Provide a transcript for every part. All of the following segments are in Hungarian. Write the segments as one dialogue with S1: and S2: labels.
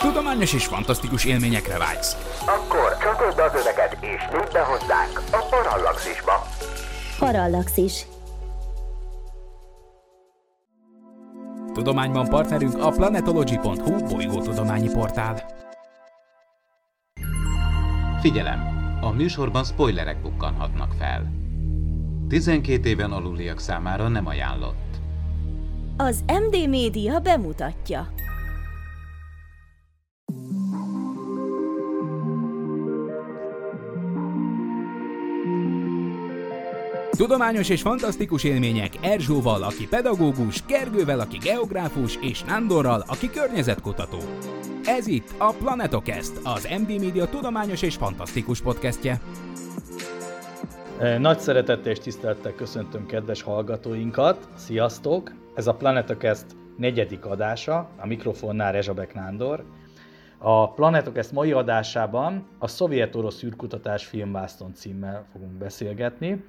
S1: Tudományos és fantasztikus élményekre vágysz.
S2: Akkor csatold az öveket és nyudd be hozzánk a Parallaxisba.
S3: Parallaxis.
S1: Tudományban partnerünk a planetology.hu bolygótudományi portál.
S4: Figyelem! A műsorban spoilerek bukkanhatnak fel. 12 éven aluliak számára nem ajánlott.
S3: Az MD Média bemutatja.
S1: Tudományos és fantasztikus élmények Erzsóval, aki pedagógus, Gergővel, aki geográfus, és Nándorral, aki környezetkutató. Ez itt a Planetokest, az MD Media tudományos és fantasztikus podcastje.
S5: Nagy szeretettel és tisztelettel köszöntöm kedves hallgatóinkat. Sziasztok! Ez a Planetokest negyedik adása, a mikrofonnál Rezsabek Nándor. A Planetokest mai adásában a szovjet-orosz űrkutatás filmvászton címmel fogunk beszélgetni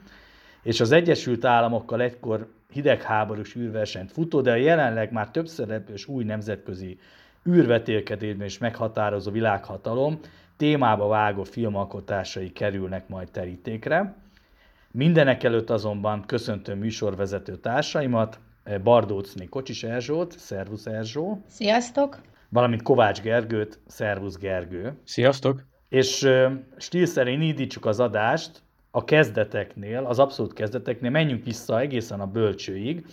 S5: és az Egyesült Államokkal egykor hidegháborús űrversenyt futó, de a jelenleg már több szereplős új nemzetközi űrvetélkedésben is meghatározó világhatalom témába vágó filmalkotásai kerülnek majd terítékre. Mindenek előtt azonban köszöntöm műsorvezető társaimat, Bardócné Kocsis Erzsót, szervusz Erzsó.
S6: Sziasztok!
S5: Valamint Kovács Gergőt, szervusz Gergő.
S7: Sziasztok!
S5: És stíl szerint indítsuk az adást, a kezdeteknél, az abszolút kezdeteknél menjünk vissza egészen a bölcsőig,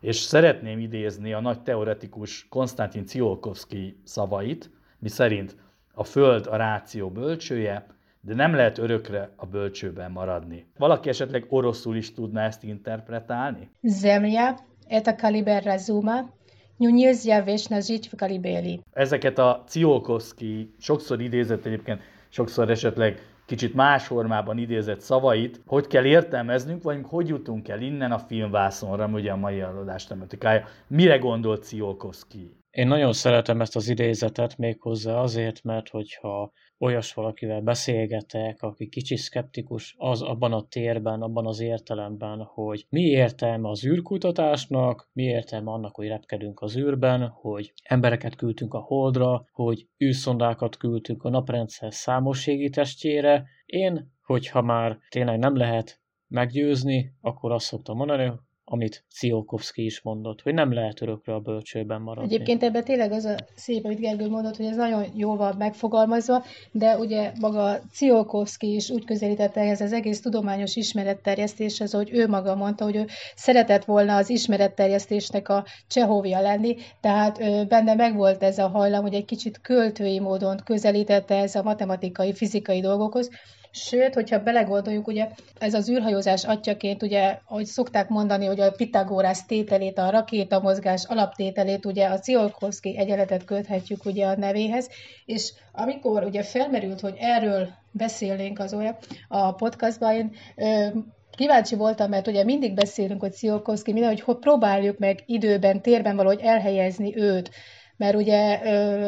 S5: és szeretném idézni a nagy teoretikus Konstantin Ciolkovszki szavait, mi szerint a Föld a ráció bölcsője, de nem lehet örökre a bölcsőben maradni. Valaki esetleg oroszul is tudná ezt interpretálni?
S6: Zemlya – это калибер разума, но нельзя вечно жить в калибели.
S5: Ezeket a Ciolkovszki sokszor idézett egyébként, sokszor esetleg kicsit más formában idézett szavait, hogy kell értelmeznünk, vagy hogy jutunk el innen a filmvászonra, ugye a mai előadás tematikája. Mire gondolt Ciolkovszki?
S7: Én nagyon szeretem ezt az idézetet méghozzá azért, mert hogyha olyas valakivel beszélgetek, aki kicsi szkeptikus az abban a térben, abban az értelemben, hogy mi értelme az űrkutatásnak, mi értelme annak, hogy repkedünk az űrben, hogy embereket küldtünk a holdra, hogy űrszondákat küldtünk a naprendszer számos testjére. Én, hogyha már tényleg nem lehet meggyőzni, akkor azt szoktam mondani, amit Ciolkovszki is mondott, hogy nem lehet örökre a bölcsőben maradni.
S6: Egyébként ebben tényleg az a szép, amit Gergő mondott, hogy ez nagyon jól van megfogalmazva, de ugye maga Ciolkovszki is úgy közelítette ehhez az egész tudományos ismeretterjesztéshez, hogy ő maga mondta, hogy ő szeretett volna az ismeretterjesztésnek a csehovja lenni, tehát benne megvolt ez a hajlam, hogy egy kicsit költői módon közelítette ez a matematikai, fizikai dolgokhoz, Sőt, hogyha belegondoljuk, ugye ez az űrhajózás atyaként, ugye, ahogy szokták mondani, hogy a Pitagorász tételét, a rakétamozgás alaptételét, ugye a Tsiolkovszki egyenletet köthetjük ugye a nevéhez, és amikor ugye felmerült, hogy erről beszélnénk az olyan a podcastban, én ö, kíváncsi voltam, mert ugye mindig beszélünk, hogy Tsiolkovszki, minden, hogy próbáljuk meg időben, térben valahogy elhelyezni őt mert ugye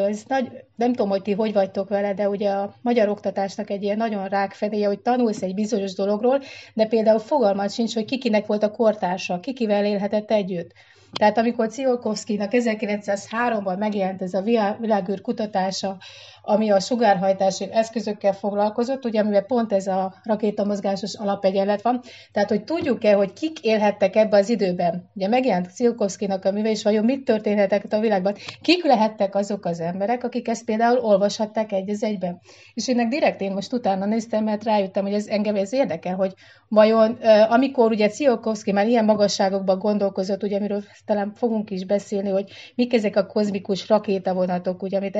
S6: ez nagy, nem tudom, hogy ti hogy vagytok vele, de ugye a magyar oktatásnak egy ilyen nagyon rákfenéje, hogy tanulsz egy bizonyos dologról, de például fogalmat sincs, hogy kikinek volt a kortársa, kikivel élhetett együtt. Tehát amikor Ciolkovszkinak 1903-ban megjelent ez a világűr kutatása, ami a sugárhajtási eszközökkel foglalkozott, ugye amiben pont ez a rakétamozgásos alapegyenlet van, tehát hogy tudjuk-e, hogy kik élhettek ebbe az időben. Ugye megjelent Ciolkovszkinak a műve, és vajon mit történhetett a világban. Kik lehettek azok az emberek, akik ezt például olvashatták egy az egyben. És ennek direkt én most utána néztem, mert rájöttem, hogy ez engem ez érdekel, hogy vajon amikor ugye Ciolkovszki már ilyen magasságokban gondolkozott, ugye amiről talán fogunk is beszélni, hogy mik ezek a kozmikus rakétavonatok, ugye, amit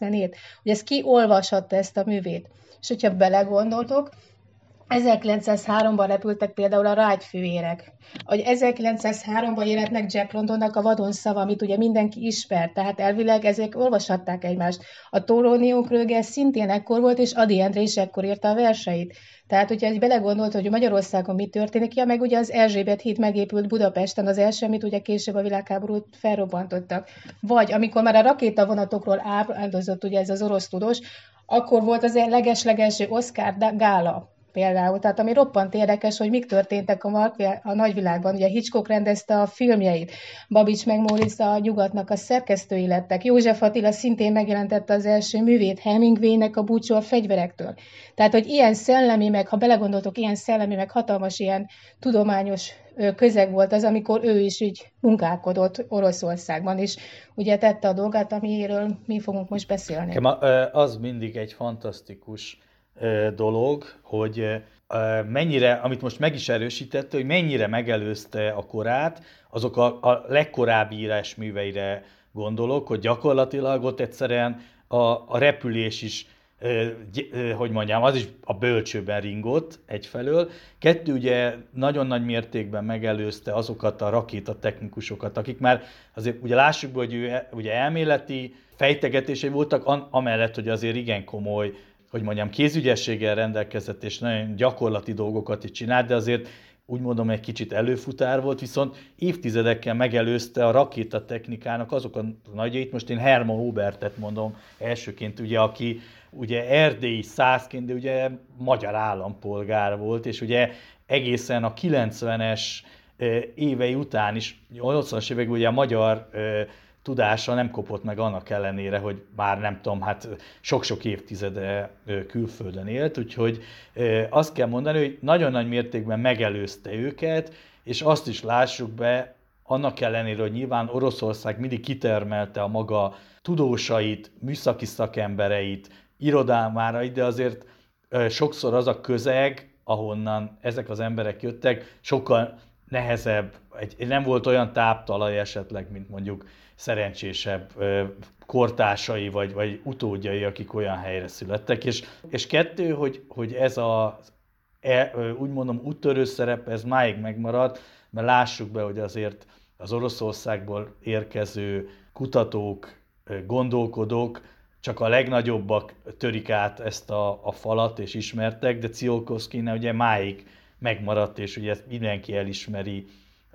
S6: 1929-ben írt, hogy ez ki olvashatta ezt a művét. És hogyha belegondoltok, 1903-ban repültek például a rágyfőérek. Hogy 1903-ban jelent meg Jack Londonnak a vadon szava, amit ugye mindenki ismer, tehát elvileg ezek olvashatták egymást. A Torónió Kröger szintén ekkor volt, és Adi Endre is ekkor írta a verseit. Tehát, hogyha egy belegondolt, hogy Magyarországon mi történik, ja, meg ugye az Erzsébet híd megépült Budapesten, az első, amit ugye később a világháborút felrobbantottak. Vagy amikor már a rakétavonatokról áldozott ugye ez az orosz tudós, akkor volt az legeslegelső Oscar gála például. Tehát ami roppant érdekes, hogy mik történtek a, a nagyvilágban. Ugye Hitchcock rendezte a filmjeit, Babics meg Móricz a nyugatnak a szerkesztői lettek. József Attila szintén megjelentette az első művét, Hemingwaynek a búcsú a fegyverektől. Tehát, hogy ilyen szellemi, meg ha belegondoltok, ilyen szellemi, meg hatalmas ilyen tudományos közeg volt az, amikor ő is így munkálkodott Oroszországban, és ugye tette a dolgát, amiről mi fogunk most beszélni.
S5: Az mindig egy fantasztikus dolog, hogy mennyire, amit most meg is erősítette, hogy mennyire megelőzte a korát, azok a, a legkorábbi írásműveire gondolok, hogy gyakorlatilag ott egyszerűen a, a repülés is hogy mondjam, az is a bölcsőben ringott egyfelől. Kettő ugye nagyon nagy mértékben megelőzte azokat a rakétatechnikusokat, akik már azért ugye lássuk hogy ő e, ugye elméleti fejtegetései voltak, amellett, hogy azért igen komoly hogy mondjam, kézügyességgel rendelkezett, és nagyon gyakorlati dolgokat is csinált, de azért úgy mondom, egy kicsit előfutár volt, viszont évtizedekkel megelőzte a rakétatechnikának azok a nagyjait, most én Hermann Hubertet mondom elsőként, ugye, aki ugye erdélyi százként, de ugye magyar állampolgár volt, és ugye egészen a 90-es évei után is, 80-as években ugye a magyar tudása nem kopott meg annak ellenére, hogy már nem tudom, hát sok-sok évtizede külföldön élt, úgyhogy azt kell mondani, hogy nagyon nagy mértékben megelőzte őket, és azt is lássuk be, annak ellenére, hogy nyilván Oroszország mindig kitermelte a maga tudósait, műszaki szakembereit, irodámára, de azért sokszor az a közeg, ahonnan ezek az emberek jöttek, sokkal nehezebb, egy, nem volt olyan táptalaj esetleg, mint mondjuk szerencsésebb kortársai vagy, vagy utódjai, akik olyan helyre születtek. És, és kettő, hogy, hogy ez a e, úgy mondom úttörő szerep, ez máig megmaradt, mert lássuk be, hogy azért az Oroszországból érkező kutatók, gondolkodók csak a legnagyobbak törik át ezt a, a falat és ismertek, de Ciolkovszkinál ugye máig megmaradt, és ugye ezt mindenki elismeri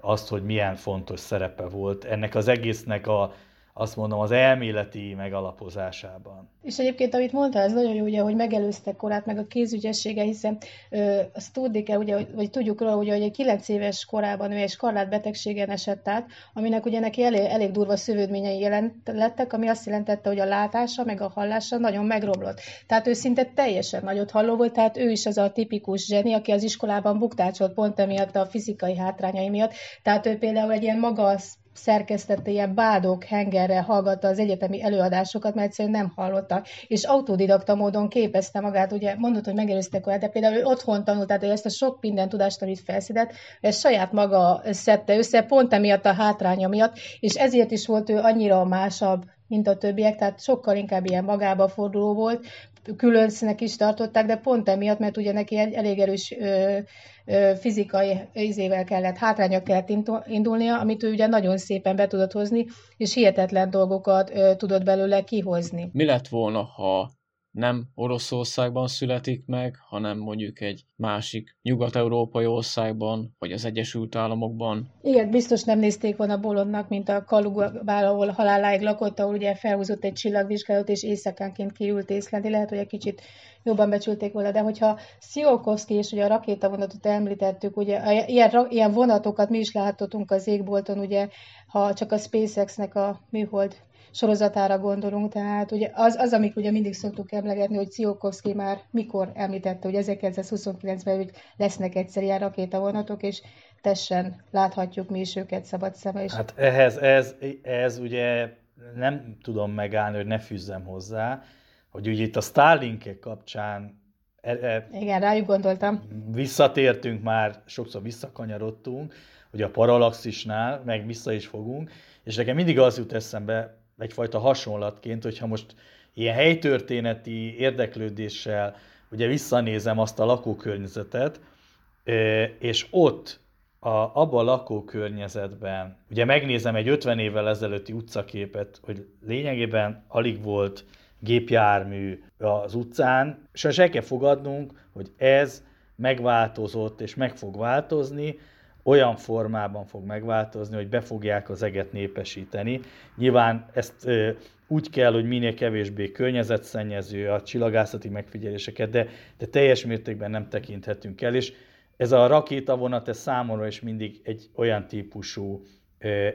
S5: azt, hogy milyen fontos szerepe volt ennek az egésznek a, azt mondom, az elméleti megalapozásában.
S6: És egyébként, amit mondtál, ez nagyon jó, ugye, hogy megelőzte korát, meg a kézügyessége, hiszen ö, azt tudni kell, ugye, vagy tudjuk róla, ugye, hogy egy 9 éves korában ő egy skarlát betegségen esett át, aminek ugye neki elég, elég durva szövődményei jelent, lettek, ami azt jelentette, hogy a látása, meg a hallása nagyon megromlott. Tehát ő szinte teljesen nagyot halló volt, tehát ő is az a tipikus zseni, aki az iskolában buktácsolt pont emiatt a fizikai hátrányai miatt. Tehát ő például egy ilyen maga szerkesztette ilyen bádok hengerre hallgatta az egyetemi előadásokat, mert egyszerűen nem hallotta. És autodidakta módon képezte magát, ugye mondott, hogy megelőztek olyan, de például ő otthon tanult, tehát ezt a sok minden tudást, amit felszedett, ezt saját maga szedte össze, pont emiatt a hátránya miatt, és ezért is volt ő annyira másabb, mint a többiek, tehát sokkal inkább ilyen magába forduló volt, különcnek is tartották, de pont emiatt, mert ugye neki elég erős ö, fizikai izével kellett, hátránya kellett indulnia, amit ő ugye nagyon szépen be tudott hozni, és hihetetlen dolgokat tudott belőle kihozni.
S7: Mi lett volna, ha nem Oroszországban születik meg, hanem mondjuk egy másik nyugat-európai országban, vagy az Egyesült Államokban.
S6: Igen, biztos nem nézték volna bolondnak, mint a Kalugál, ahol haláláig lakott, ahol ugye felhúzott egy csillagvizsgálót, és éjszakánként kiült észlelni. Lehet, hogy egy kicsit jobban becsülték volna, de hogyha Sziolkovszki és ugye a rakétavonatot említettük, ugye ilyen, ilyen vonatokat mi is láthatunk az égbolton, ugye ha csak a SpaceX-nek a műhold sorozatára gondolunk, tehát ugye az, az amik ugye mindig szoktuk emlegetni, hogy Ciolkovszki már mikor említette, hogy 1929-ben hogy lesznek egyszer ilyen rakétavonatok, és tessen láthatjuk mi is őket szabad szeme is.
S5: Hát ehhez, ez, ez ugye nem tudom megállni, hogy ne fűzzem hozzá, hogy ugye itt a Starlinkek kapcsán
S6: e, e, igen, rájuk gondoltam.
S5: Visszatértünk már, sokszor visszakanyarodtunk, ugye a paralaxisnál, meg vissza is fogunk, és nekem mindig az jut eszembe, egyfajta hasonlatként, hogyha most ilyen helytörténeti érdeklődéssel ugye visszanézem azt a lakókörnyezetet, és ott a, abban a lakókörnyezetben, ugye megnézem egy 50 évvel ezelőtti utcaképet, hogy lényegében alig volt gépjármű az utcán, és el kell fogadnunk, hogy ez megváltozott és meg fog változni, olyan formában fog megváltozni, hogy be fogják az eget népesíteni. Nyilván ezt úgy kell, hogy minél kevésbé környezetszennyező a csillagászati megfigyeléseket, de, de teljes mértékben nem tekinthetünk el, és ez a rakétavonat, ez számomra is mindig egy olyan típusú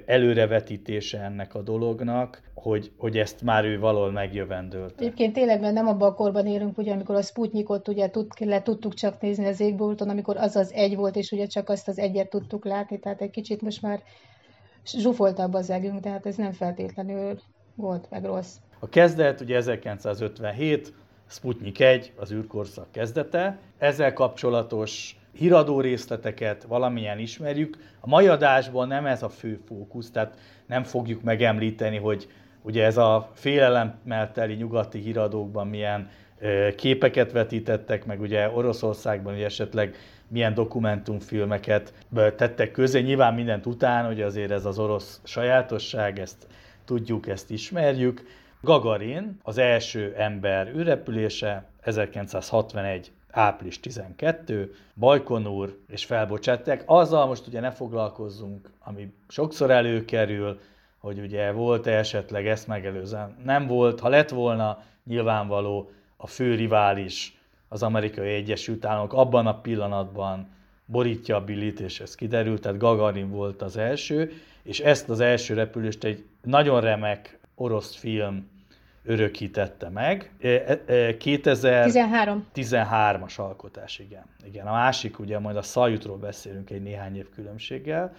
S5: előrevetítése ennek a dolognak, hogy, hogy ezt már ő valahol megjövendőlt.
S6: Egyébként tényleg mert nem abban a korban élünk, ugye, amikor a Sputnikot ugye tud, le tudtuk csak nézni az égbolton, amikor az az egy volt, és ugye csak azt az egyet tudtuk látni, tehát egy kicsit most már zsúfoltabb az egünk, tehát ez nem feltétlenül volt meg rossz.
S5: A kezdet ugye 1957, Sputnik 1, az űrkorszak kezdete. Ezzel kapcsolatos híradó részleteket valamilyen ismerjük. A mai adásban nem ez a fő fókusz, tehát nem fogjuk megemlíteni, hogy ugye ez a félelemmel teli nyugati híradókban milyen képeket vetítettek, meg ugye Oroszországban hogy esetleg milyen dokumentumfilmeket tettek közé. Nyilván mindent után, hogy azért ez az orosz sajátosság, ezt tudjuk, ezt ismerjük. Gagarin, az első ember űrrepülése 1961 április 12, Bajkonur és felbocsátták. Azzal most ugye ne foglalkozzunk, ami sokszor előkerül, hogy ugye volt-e esetleg ezt megelőzően. Nem volt, ha lett volna nyilvánvaló a fő rivális az amerikai Egyesült Államok abban a pillanatban borítja a Billit, és ez kiderült, tehát Gagarin volt az első, és ezt az első repülést egy nagyon remek orosz film örökítette meg. 2013. 13-as alkotás, igen. igen. A másik, ugye majd a Szajutról beszélünk egy néhány év különbséggel.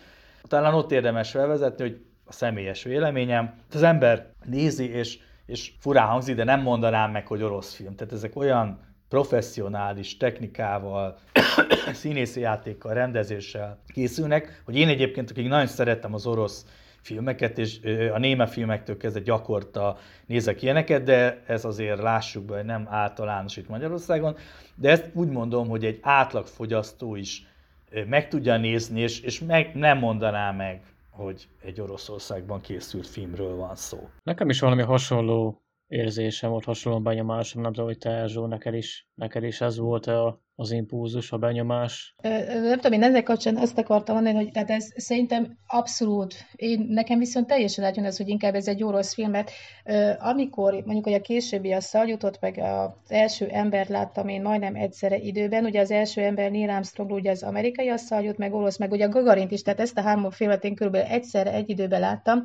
S5: Talán ott érdemes felvezetni, hogy a személyes véleményem, az ember nézi, és, és furán hangzik, de nem mondanám meg, hogy orosz film. Tehát ezek olyan professzionális technikával, színészi játékkal, rendezéssel készülnek, hogy én egyébként, akik nagyon szerettem az orosz filmeket, és a néme filmektől kezdve gyakorta nézek ilyeneket, de ez azért lássuk be, hogy nem általános itt Magyarországon, de ezt úgy mondom, hogy egy átlagfogyasztó is meg tudja nézni, és, és meg, nem mondaná meg, hogy egy Oroszországban készült filmről van szó.
S7: Nekem is valami hasonló érzésem volt, hasonló benyomásom, nem tudom, hogy te Erzsó, neked is, neked is ez volt a, az impulzus, a benyomás?
S6: Nem tudom, én ezzel kapcsolatban azt akartam mondani, hogy tehát ez szerintem abszolút, én, nekem viszont teljesen átjön ez, hogy inkább ez egy orosz film, mert amikor mondjuk, hogy a későbbi a szaljutott, meg az első ember láttam én majdnem egyszerre időben, ugye az első ember Neil Armstrong, ugye az amerikai a szaljut, meg orosz, meg ugye a Gagarint is, tehát ezt a három filmet én körülbelül egyszerre egy időben láttam,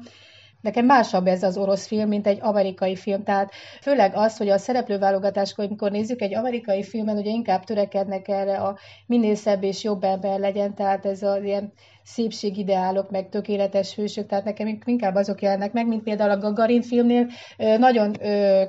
S6: Nekem másabb ez az orosz film, mint egy amerikai film. Tehát főleg az, hogy a szereplőválogatáskor, amikor nézzük egy amerikai filmen, ugye inkább törekednek erre a minél szebb és jobb ember legyen, tehát ez az ilyen szépségideálok, meg tökéletes hősök, tehát nekem inkább azok jelennek meg, mint például a Gagarin filmnél. Nagyon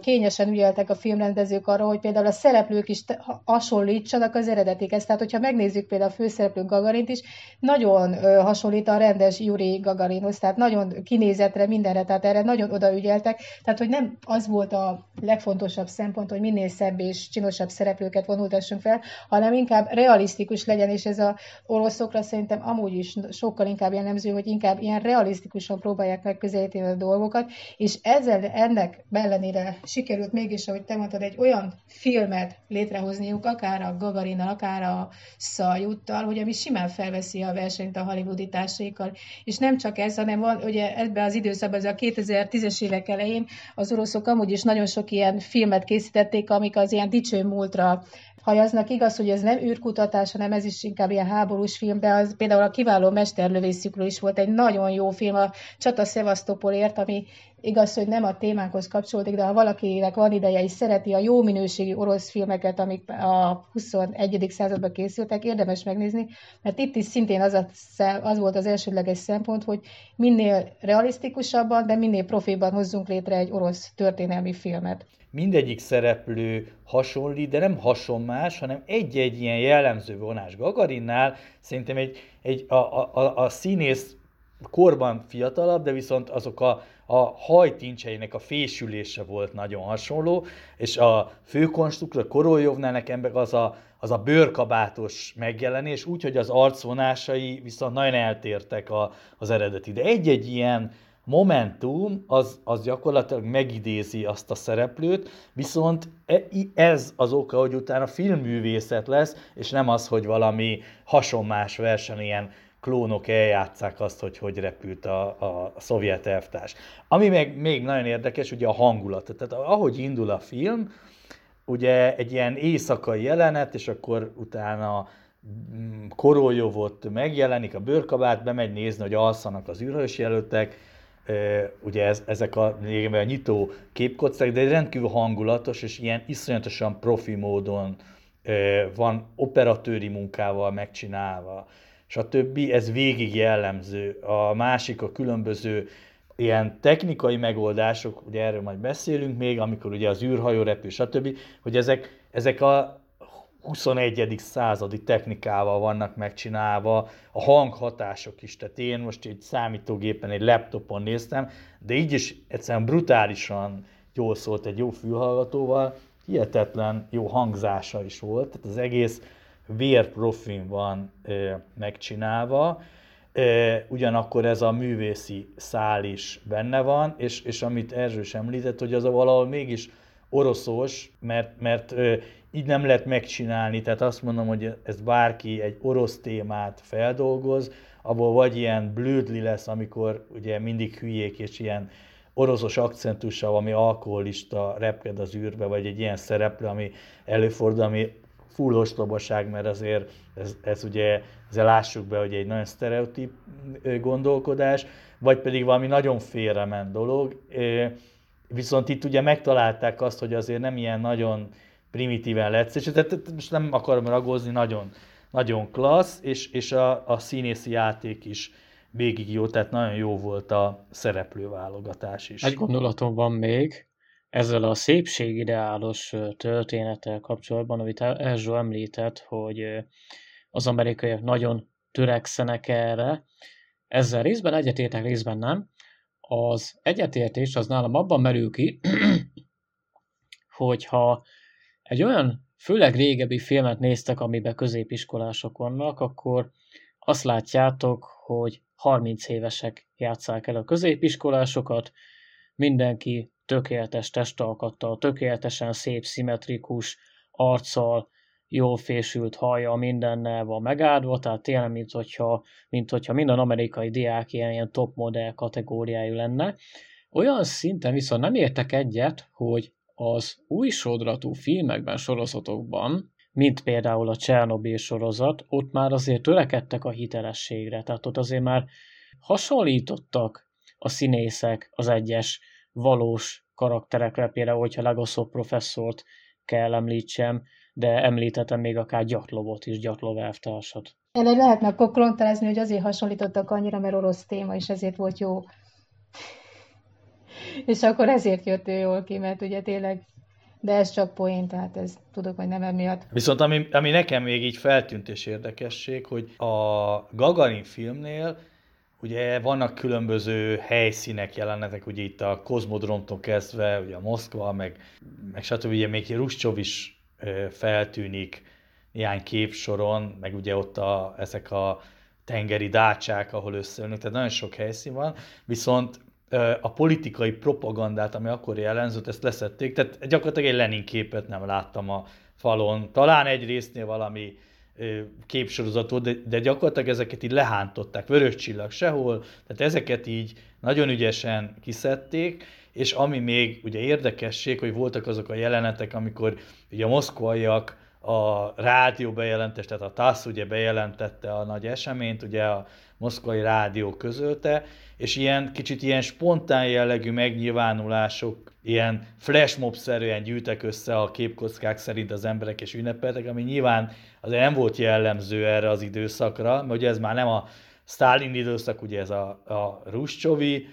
S6: kényesen ügyeltek a filmrendezők arra, hogy például a szereplők is hasonlítsanak az eredetikhez. Tehát, hogyha megnézzük például a főszereplő Gagarint is, nagyon hasonlít a rendes Yuri Gagarinhoz, tehát nagyon kinézetre, mindenre, tehát erre nagyon odaügyeltek. Tehát, hogy nem az volt a legfontosabb szempont, hogy minél szebb és csinosabb szereplőket vonultassunk fel, hanem inkább realisztikus legyen, és ez a oroszokra szerintem amúgy is sokkal inkább jellemző, hogy inkább ilyen realisztikusan próbálják megközelíteni a dolgokat, és ezzel ennek ellenére sikerült mégis, ahogy te mondtad, egy olyan filmet létrehozniuk, akár a Gagarinnal, akár a Szajuttal, hogy ami simán felveszi a versenyt a hollywoodi társaikkal. És nem csak ez, hanem van, ugye ebben az időszakban, ez a 2010-es évek elején az oroszok amúgy is nagyon sok ilyen filmet készítették, amik az ilyen dicső múltra hajaznak. Igaz, hogy ez nem űrkutatás, hanem ez is inkább ilyen háborús film, de az például a kiváló mesterlövészükről is volt egy nagyon jó film, a Csata Szevasztopolért, ami igaz, hogy nem a témánkhoz kapcsolódik, de ha valakinek van ideje és szereti a jó minőségi orosz filmeket, amik a 21. században készültek, érdemes megnézni, mert itt is szintén az, a, az volt az elsődleges szempont, hogy minél realisztikusabban, de minél profiban hozzunk létre egy orosz történelmi filmet
S5: mindegyik szereplő hasonlít, de nem hasonmás, hanem egy-egy ilyen jellemző vonás. Gagarinnál szerintem egy, egy a, a, a színész korban fiatalabb, de viszont azok a, a hajtincseinek a fésülése volt nagyon hasonló, és a főkonstruktor Koroljovnál nekem meg az a, az a bőrkabátos megjelenés, úgyhogy az arcvonásai viszont nagyon eltértek a, az eredeti. De egy-egy ilyen Momentum az, az gyakorlatilag megidézi azt a szereplőt, viszont e, ez az oka, hogy utána filmművészet lesz, és nem az, hogy valami hasonmás verseny ilyen klónok eljátszák azt, hogy hogy repült a, a szovjet elvtárs. Ami meg még nagyon érdekes, ugye a hangulat. Tehát ahogy indul a film, ugye egy ilyen éjszakai jelenet, és akkor utána mm, Koroljovot megjelenik, a bőrkabát, bemegy nézni, hogy alszanak az űrhős jelöltek, ugye ez, ezek a, a nyitó képkockák, de rendkívül hangulatos, és ilyen iszonyatosan profi módon van operatőri munkával megcsinálva, stb. Ez végig jellemző. A másik a különböző ilyen technikai megoldások, ugye erről majd beszélünk még, amikor ugye az űrhajó repül, stb., hogy ezek, ezek a 21. századi technikával vannak megcsinálva, a hanghatások is, tehát én most egy számítógépen, egy laptopon néztem, de így is egyszerűen brutálisan jól szólt egy jó fülhallgatóval, hihetetlen jó hangzása is volt, tehát az egész vérprofin van ö, megcsinálva, ö, ugyanakkor ez a művészi szál is benne van, és, és amit Erzső is említett, hogy az a valahol mégis oroszos, mert, mert ö, így nem lehet megcsinálni, tehát azt mondom, hogy ez bárki egy orosz témát feldolgoz, abból vagy ilyen blödli lesz, amikor ugye mindig hülyék és ilyen oroszos akcentussal, ami alkoholista repked az űrbe, vagy egy ilyen szereplő, ami előfordul, ami full ostobaság, mert azért ez, ez ugye, ezzel lássuk be, hogy egy nagyon sztereotíp gondolkodás, vagy pedig valami nagyon félrement dolog. Viszont itt ugye megtalálták azt, hogy azért nem ilyen nagyon primitíven letsz, és most nem akarom ragozni, nagyon, nagyon klassz, és, és a, a színészi játék is végig jó, tehát nagyon jó volt a szereplőválogatás is.
S7: Egy gondolatom van még, ezzel a szépségideálos történettel kapcsolatban, amit Erzsó említett, hogy az amerikaiak nagyon törekszenek erre, ezzel részben egyetértek, részben nem. Az egyetértés az nálam abban merül ki, hogyha egy olyan főleg régebbi filmet néztek, amiben középiskolások vannak, akkor azt látjátok, hogy 30 évesek játszák el a középiskolásokat, mindenki tökéletes testalkattal, tökéletesen szép, szimmetrikus arccal, jól fésült haja, mindennel van megáldva, tehát tényleg, mint hogyha, mint hogyha minden amerikai diák ilyen, ilyen top modell kategóriájú lenne. Olyan szinten viszont nem értek egyet, hogy az új sodratú filmekben, sorozatokban, mint például a Csernobyl sorozat, ott már azért törekedtek a hitelességre, tehát ott azért már hasonlítottak a színészek az egyes valós karakterekre, például, hogyha Legoszov professzort kell említsem, de említettem még akár Gyatlovot is, Gyatlov elvtársat.
S6: Erre lehetne akkor klontázni, hogy azért hasonlítottak annyira, mert orosz téma, és ezért volt jó. és akkor ezért jött ő jól ki, mert ugye tényleg de ez csak poén, tehát ez tudok, hogy nem emiatt.
S5: Viszont ami, ami nekem még így feltűnt és érdekesség, hogy a Gagarin filmnél ugye vannak különböző helyszínek, jelenetek, ugye itt a Kozmodromtól kezdve, ugye a Moszkva, meg, meg stb. Ugye még Ruscsov is feltűnik néhány képsoron, meg ugye ott a, ezek a tengeri dácsák, ahol összeülnek, tehát nagyon sok helyszín van, viszont a politikai propagandát, ami akkor jellemzett, ezt leszették, tehát gyakorlatilag egy Lenin képet nem láttam a falon. Talán egy résznél valami képsorozatot, de, de gyakorlatilag ezeket így lehántották, vörös csillag sehol, tehát ezeket így nagyon ügyesen kiszedték, és ami még ugye érdekesség, hogy voltak azok a jelenetek, amikor ugye a moszkvaiak a rádió bejelentés, tehát a TASZ ugye bejelentette a nagy eseményt, ugye a moszkvai rádió közölte, és ilyen kicsit ilyen spontán jellegű megnyilvánulások, ilyen flashmob-szerűen gyűjtek össze a képkockák szerint az emberek és ünnepeltek, ami nyilván azért nem volt jellemző erre az időszakra, mert ugye ez már nem a Stalin időszak, ugye ez a, a Ruscsovi,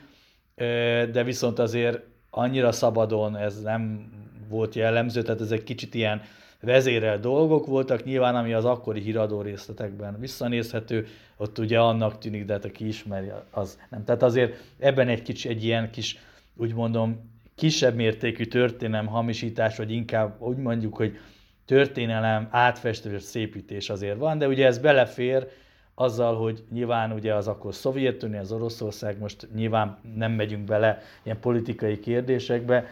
S5: de viszont azért annyira szabadon ez nem volt jellemző, tehát ez egy kicsit ilyen vezérel dolgok voltak, nyilván ami az akkori híradó részletekben visszanézhető, ott ugye annak tűnik, de hát aki ismeri, az nem. Tehát azért ebben egy kicsi, egy ilyen kis, úgy mondom, kisebb mértékű történelem hamisítás, vagy inkább úgy mondjuk, hogy történelem átfestő szépítés azért van, de ugye ez belefér azzal, hogy nyilván ugye az akkor Szovjetunió, az Oroszország, most nyilván nem megyünk bele ilyen politikai kérdésekbe,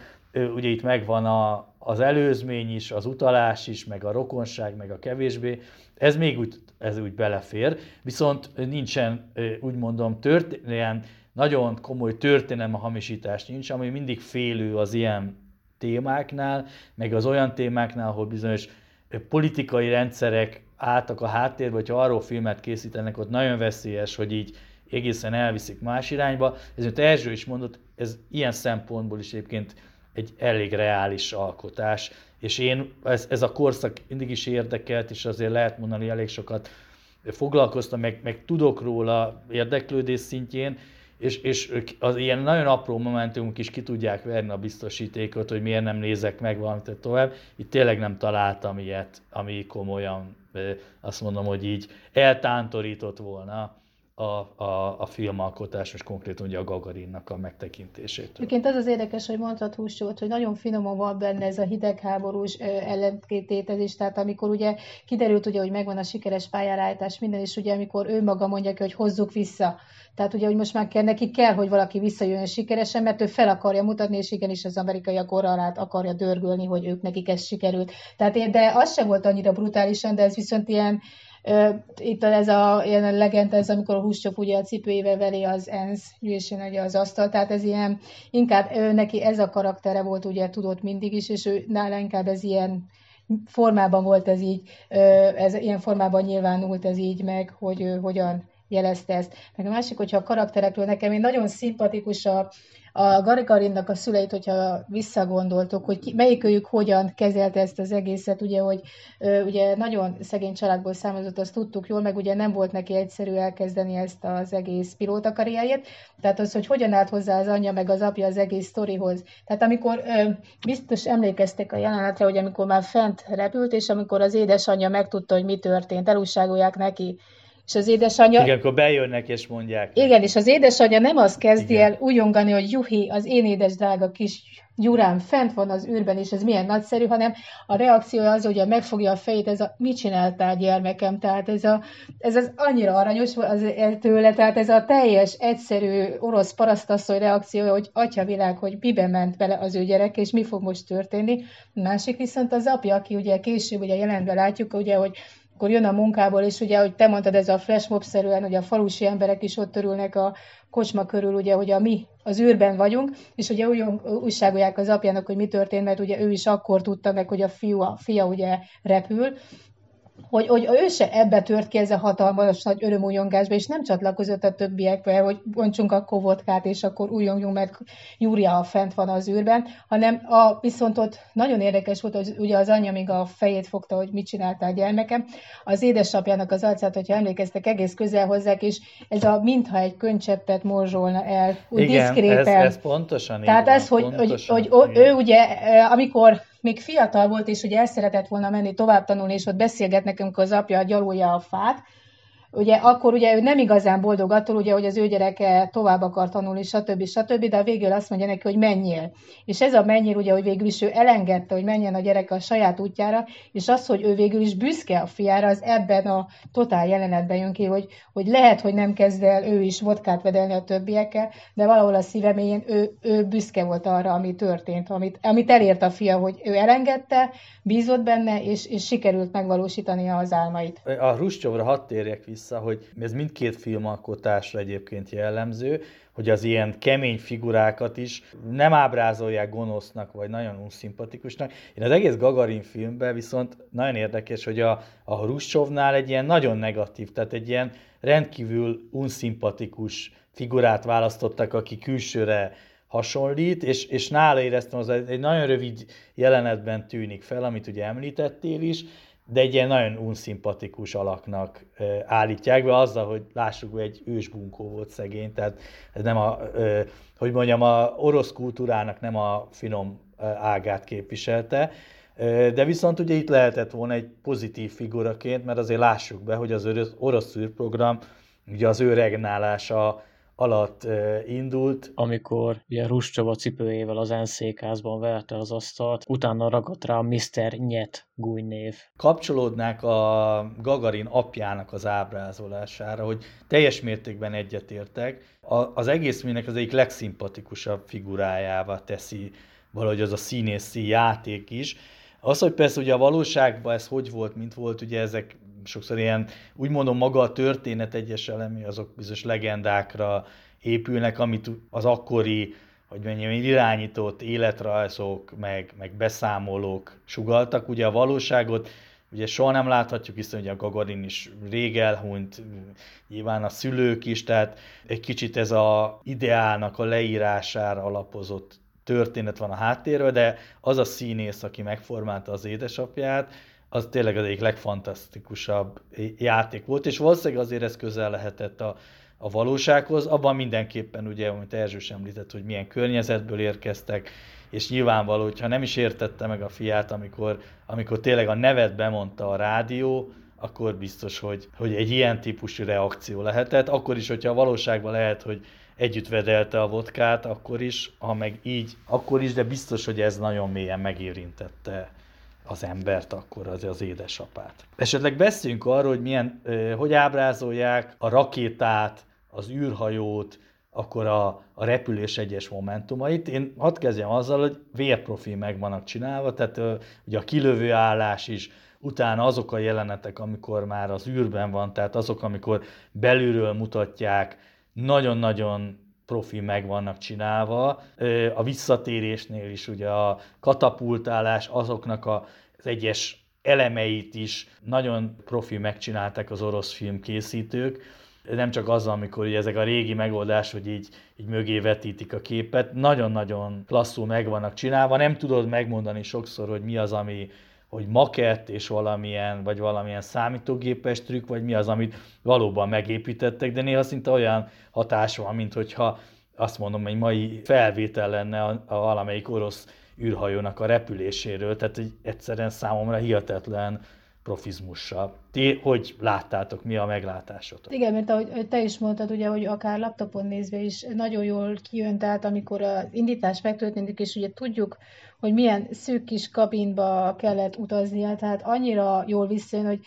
S5: ugye itt megvan a, az előzmény is, az utalás is, meg a rokonság, meg a kevésbé, ez még úgy, ez úgy belefér, viszont nincsen, úgy mondom, tört, ilyen nagyon komoly történelem a hamisítás nincs, ami mindig félő az ilyen témáknál, meg az olyan témáknál, ahol bizonyos politikai rendszerek álltak a háttérbe, hogyha arról filmet készítenek, ott nagyon veszélyes, hogy így egészen elviszik más irányba. Ezért Erzső is mondott, ez ilyen szempontból is egyébként egy elég reális alkotás, és én, ez, ez a korszak mindig is érdekelt, és azért lehet mondani, elég sokat foglalkoztam, meg, meg tudok róla érdeklődés szintjén, és, és az ilyen nagyon apró momentumok is ki tudják verni a biztosítékot, hogy miért nem nézek meg valamit tovább. Itt tényleg nem találtam ilyet, ami komolyan, azt mondom, hogy így eltántorított volna a, a, a filmalkotás, és konkrétan ugye a Gagarinnak a megtekintésétől.
S6: Egyébként az az érdekes, hogy mondtad Húscsót, hogy nagyon finoman van benne ez a hidegháborús ellentétezés, tehát amikor ugye kiderült, ugye, hogy megvan a sikeres pályárállítás, minden, és ugye amikor ő maga mondja ki, hogy hozzuk vissza. Tehát ugye, hogy most már kell, neki kell, hogy valaki visszajöjjön sikeresen, mert ő fel akarja mutatni, és igenis az amerikaiak orralát akarja dörgölni, hogy ők nekik ez sikerült. Tehát, de az sem volt annyira brutálisan, de ez viszont ilyen itt ez a ilyen legend, ez amikor a húscsop ugye a cipőjével veli az ENSZ gyűlésén ugye az asztal, tehát ez ilyen, inkább ő, neki ez a karaktere volt, ugye tudott mindig is, és ő nála inkább ez ilyen formában volt ez így, ez ilyen formában nyilvánult ez így meg, hogy ő hogyan jelezte ezt. Meg a másik, hogyha a karakterekről nekem én nagyon szimpatikus a, a Garikarinnak a szüleit, hogyha visszagondoltok, hogy ki, melyikőjük hogyan kezelte ezt az egészet, ugye, hogy ö, ugye nagyon szegény családból származott, azt tudtuk jól, meg ugye nem volt neki egyszerű elkezdeni ezt az egész pilóta karrierjét, tehát az, hogy hogyan állt hozzá az anyja meg az apja az egész sztorihoz. Tehát amikor ö, biztos emlékeztek a jelenetre, hogy amikor már fent repült, és amikor az édesanyja megtudta, hogy mi történt, elúságolják neki, és az édesanyja...
S5: Igen, akkor bejönnek és mondják.
S6: Igen, és az édesanyja nem az kezdi Igen. el újongani, hogy juhi, az én édes drága kis Gyurám fent van az űrben, és ez milyen nagyszerű, hanem a reakció az, hogy megfogja a fejét, ez a mit csináltál gyermekem, tehát ez, a, ez az annyira aranyos az tőle, tehát ez a teljes, egyszerű orosz parasztasszony reakció, hogy atya világ, hogy mibe ment bele az ő gyerek, és mi fog most történni. Másik viszont az apja, aki ugye később ugye jelentve látjuk, ugye, hogy akkor jön a munkából, és ugye, hogy te mondtad, ez a flashmob-szerűen, hogy a falusi emberek is ott örülnek a kocsma körül, ugye, hogy a mi az űrben vagyunk, és ugye úgy újságolják az apjának, hogy mi történt, mert ugye ő is akkor tudta meg, hogy a fiú, a fia ugye repül, hogy, hogy ő se ebbe tört ki ez a hatalmas nagy örömújongásba, és nem csatlakozott a többiekbe, hogy bontsunk a kovotkát, és akkor újongjunk, mert Júria fent van az űrben, hanem a, viszont ott nagyon érdekes volt, hogy ugye az anyja még a fejét fogta, hogy mit csináltál gyermekem, az édesapjának az arcát, hogyha emlékeztek, egész közel hozzák, és ez a mintha egy könycseppet morzsolna el, úgy
S5: Igen,
S6: diszkréten.
S5: Ez, ez pontosan
S6: Tehát ez, hogy,
S5: pontosan,
S6: hogy, hogy ő ugye, amikor még fiatal volt, és ugye el szeretett volna menni tovább tanulni, és ott beszélget nekünk az apja gyalulja a fát, ugye akkor ugye ő nem igazán boldog attól, ugye, hogy az ő gyereke tovább akar tanulni, stb. stb., de a végül azt mondja neki, hogy menjél. És ez a menjél, ugye, hogy végül is ő elengedte, hogy menjen a gyereke a saját útjára, és az, hogy ő végül is büszke a fiára, az ebben a totál jelenetben jön ki, hogy, hogy lehet, hogy nem kezd el ő is vodkát vedelni a többiekkel, de valahol a szíveméjén ő, ő büszke volt arra, ami történt, amit, amit elért a fia, hogy ő elengedte, bízott benne, és, és sikerült megvalósítania az álmait.
S5: A Ruscsovra hadd térjek vissza, vissza, hogy ez mindkét filmalkotásra egyébként jellemző, hogy az ilyen kemény figurákat is nem ábrázolják gonosznak, vagy nagyon unszimpatikusnak. Én az egész Gagarin filmben viszont nagyon érdekes, hogy a, a Ruscsovnál egy ilyen nagyon negatív, tehát egy ilyen rendkívül unszimpatikus figurát választottak, aki külsőre hasonlít, és, és nála éreztem, az egy nagyon rövid jelenetben tűnik fel, amit ugye említettél is, de egy ilyen nagyon unszimpatikus alaknak állítják be, azzal, hogy lássuk, hogy egy ősbunkó volt szegény, tehát ez nem a, hogy mondjam, a orosz kultúrának nem a finom ágát képviselte, de viszont ugye itt lehetett volna egy pozitív figuraként, mert azért lássuk be, hogy az orosz szűrprogram, ugye az ő regnálása alatt indult.
S7: Amikor ugye Ruscsova cipőjével az enszékházban verte az asztalt, utána ragadt rá a Mr. Nyet gújnév.
S5: Kapcsolódnák a Gagarin apjának az ábrázolására, hogy teljes mértékben egyetértek. Az egész minek az egyik legszimpatikusabb figurájává teszi valahogy az a színészi játék is. Az, hogy persze ugye a valóságban ez hogy volt, mint volt, ugye ezek sokszor ilyen, úgy mondom, maga a történet egyes elemi, azok bizonyos legendákra épülnek, amit az akkori, hogy mondjam, irányított életrajzok, meg, meg beszámolók sugaltak. Ugye a valóságot ugye soha nem láthatjuk, hiszen ugye a Gagarin is rég elhunyt, nyilván a szülők is, tehát egy kicsit ez a ideálnak a leírására alapozott történet van a háttérről, de az a színész, aki megformálta az édesapját, az tényleg az egyik legfantasztikusabb játék volt, és valószínűleg azért ez közel lehetett a, a valósághoz. Abban mindenképpen, ugye, amit Erzsős említett, hogy milyen környezetből érkeztek, és nyilvánvaló, hogyha nem is értette meg a fiát, amikor, amikor tényleg a nevet bemondta a rádió, akkor biztos, hogy, hogy egy ilyen típusú reakció lehetett. Akkor is, hogyha a valóságban lehet, hogy együtt vedelte a vodkát, akkor is, ha meg így, akkor is, de biztos, hogy ez nagyon mélyen megérintette az embert, akkor az az édesapát. Esetleg beszéljünk arról, hogy milyen, hogy ábrázolják a rakétát, az űrhajót, akkor a, a repülés egyes momentumait. Én hadd kezdjem azzal, hogy vérprofi meg vannak csinálva, tehát ugye a kilövő állás is, utána azok a jelenetek, amikor már az űrben van, tehát azok, amikor belülről mutatják, nagyon-nagyon profi meg vannak csinálva. A visszatérésnél is ugye a katapultálás, azoknak az egyes elemeit is nagyon profi megcsinálták az orosz filmkészítők. Nem csak azzal, amikor ugye ezek a régi megoldás, hogy így, így mögé vetítik a képet, nagyon-nagyon klasszul meg vannak csinálva. Nem tudod megmondani sokszor, hogy mi az, ami hogy makett és valamilyen, vagy valamilyen számítógépes trükk, vagy mi az, amit valóban megépítettek, de néha szinte olyan hatás van, mint hogyha azt mondom, egy mai felvétel lenne a, a valamelyik orosz űrhajónak a repüléséről, tehát hogy egyszerűen számomra hihetetlen profizmussal. Ti hogy láttátok, mi a meglátásotok?
S6: Igen, mert ahogy te is mondtad, ugye, hogy akár laptopon nézve is nagyon jól kijön, tehát amikor az indítás megtörténik, és ugye tudjuk, hogy milyen szűk kis kabinba kellett utaznia, tehát annyira jól visszajön, hogy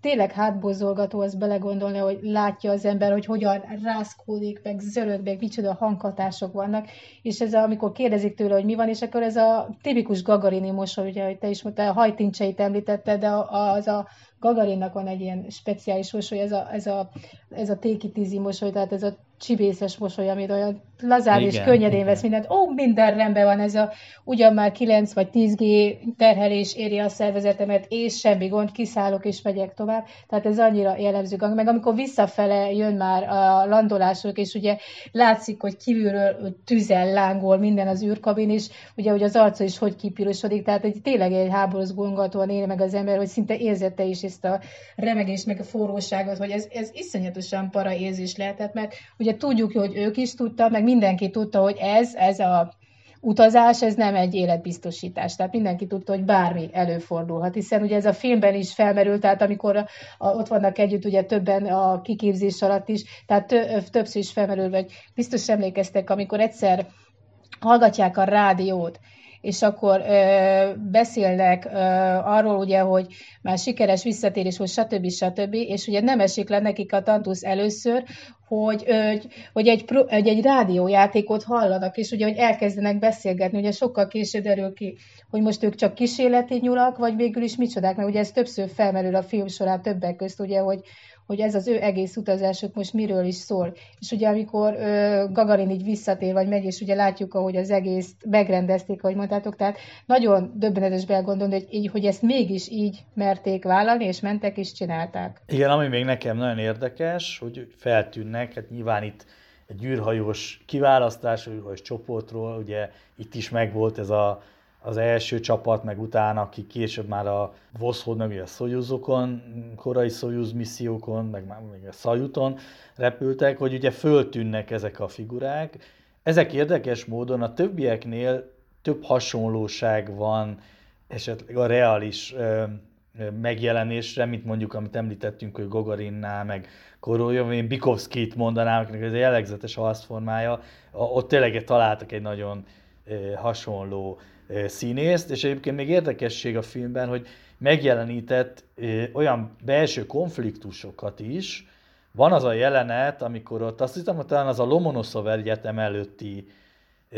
S6: tényleg hátbozolgató az belegondolni, hogy látja az ember, hogy hogyan rászkódik, meg zörög, meg micsoda hanghatások vannak, és ez a, amikor kérdezik tőle, hogy mi van, és akkor ez a tipikus gagarini mosoly, ugye, hogy te is mondtál, a hajtincseit említette, de az a Gagarinnak van egy ilyen speciális mosoly, ez a, ez a, ez a tékitizi mosoly, tehát ez a csibészes mosoly, amit olyan lazán és könnyedén igen. vesz mindent. Ó, minden rendben van, ez a ugyan már 9 vagy 10G terhelés éri a szervezetemet, és semmi gond, kiszállok és megyek tovább. Tehát ez annyira jellemző gang. Meg amikor visszafele jön már a landolások, és ugye látszik, hogy kívülről tüzel, lángol minden az űrkabin, és ugye hogy az arca is hogy kipirosodik, tehát egy, tényleg egy háborús gongatóan él meg az ember, hogy szinte érzette is ezt a remegést, meg a forróságot, hogy ez, ez iszonyatosan para érzés lehetett, mert ugye tudjuk, hogy ők is tudta, meg mindenki tudta, hogy ez, ez a utazás, ez nem egy életbiztosítás. Tehát mindenki tudta, hogy bármi előfordulhat, hiszen ugye ez a filmben is felmerült, tehát amikor a, a, ott vannak együtt ugye többen a kiképzés alatt is, tehát tö, többször is felmerül, vagy biztos emlékeztek, amikor egyszer hallgatják a rádiót, és akkor ö, beszélnek ö, arról ugye, hogy már sikeres visszatérés volt, stb. stb. És ugye nem esik le nekik a tantusz először, hogy, ö, hogy, egy, hogy egy rádiójátékot hallanak, és ugye, hogy elkezdenek beszélgetni, ugye sokkal később derül ki, hogy most ők csak kísérleti nyulak, vagy végül is micsodák, mert ugye ez többször felmerül a film során többek közt, ugye, hogy, hogy ez az ő egész utazásuk most miről is szól. És ugye amikor ö, Gagarin így visszatér, vagy megy, és ugye látjuk, ahogy az egész megrendezték, ahogy mondtátok, tehát nagyon döbbenetes belgondolni, hogy, így, hogy ezt mégis így merték vállalni, és mentek és csinálták.
S5: Igen, ami még nekem nagyon érdekes, hogy feltűnnek, hát nyilván itt egy űrhajós kiválasztás, űrhajós csoportról, ugye itt is megvolt ez a az első csapat, meg utána, akik később már a Voszhod, meg a Szojuzokon, korai Szojuz missziókon, meg már még a Szajuton repültek, hogy ugye föltűnnek ezek a figurák. Ezek érdekes módon a többieknél több hasonlóság van esetleg a reális megjelenésre, mint mondjuk, amit említettünk, hogy Gogarinnál, meg Korolyov, én Bikovskit mondanám, akinek ez a jellegzetes arcformája, ott tényleg találtak egy nagyon hasonló színészt, és egyébként még érdekesség a filmben, hogy megjelenített olyan belső konfliktusokat is. Van az a jelenet, amikor ott azt hiszem, hogy talán az a Lomonoszov egyetem előtti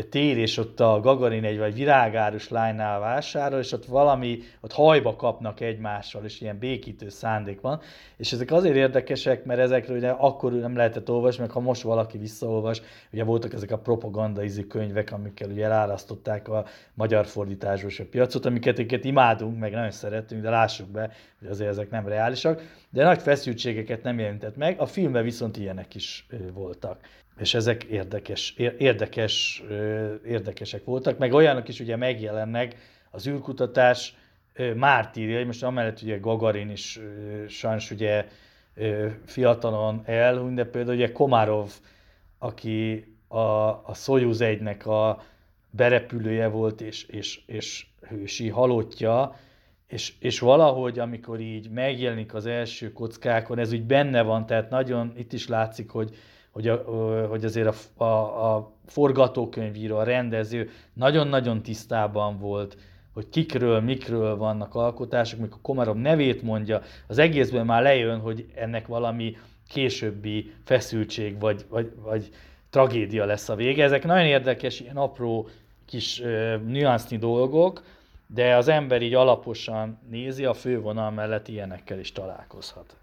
S5: tér, és ott a Gagarin egy vagy virágárus lánynál vásárol, és ott valami, ott hajba kapnak egymással, és ilyen békítő szándék van. És ezek azért érdekesek, mert ezekről ugye akkor nem lehetett olvasni, meg ha most valaki visszaolvas, ugye voltak ezek a propaganda ízű könyvek, amikkel ugye elárasztották a magyar fordításból a piacot, amiket amiket imádunk, meg nagyon szeretünk, de lássuk be, hogy azért ezek nem reálisak, de nagy feszültségeket nem jelentett meg, a filmben viszont ilyenek is voltak és ezek érdekes, érdekes, érdekesek voltak, meg olyanok is ugye megjelennek, az űrkutatás mártírjai, most amellett ugye Gagarin is sajnos ugye fiatalon elhunyt, de például ugye Komarov, aki a, a Soyuz 1-nek a berepülője volt, és, és, és hősi halottja, és, és valahogy, amikor így megjelenik az első kockákon, ez úgy benne van, tehát nagyon itt is látszik, hogy, hogy, a, hogy azért a, a, a forgatókönyvíró, a rendező nagyon-nagyon tisztában volt, hogy kikről, mikről vannak alkotások, mikor Komarov nevét mondja, az egészben már lejön, hogy ennek valami későbbi feszültség vagy, vagy, vagy tragédia lesz a vége. Ezek nagyon érdekes, ilyen apró kis uh, nüansznyi dolgok, de az ember így alaposan nézi, a fővonal mellett ilyenekkel is találkozhat.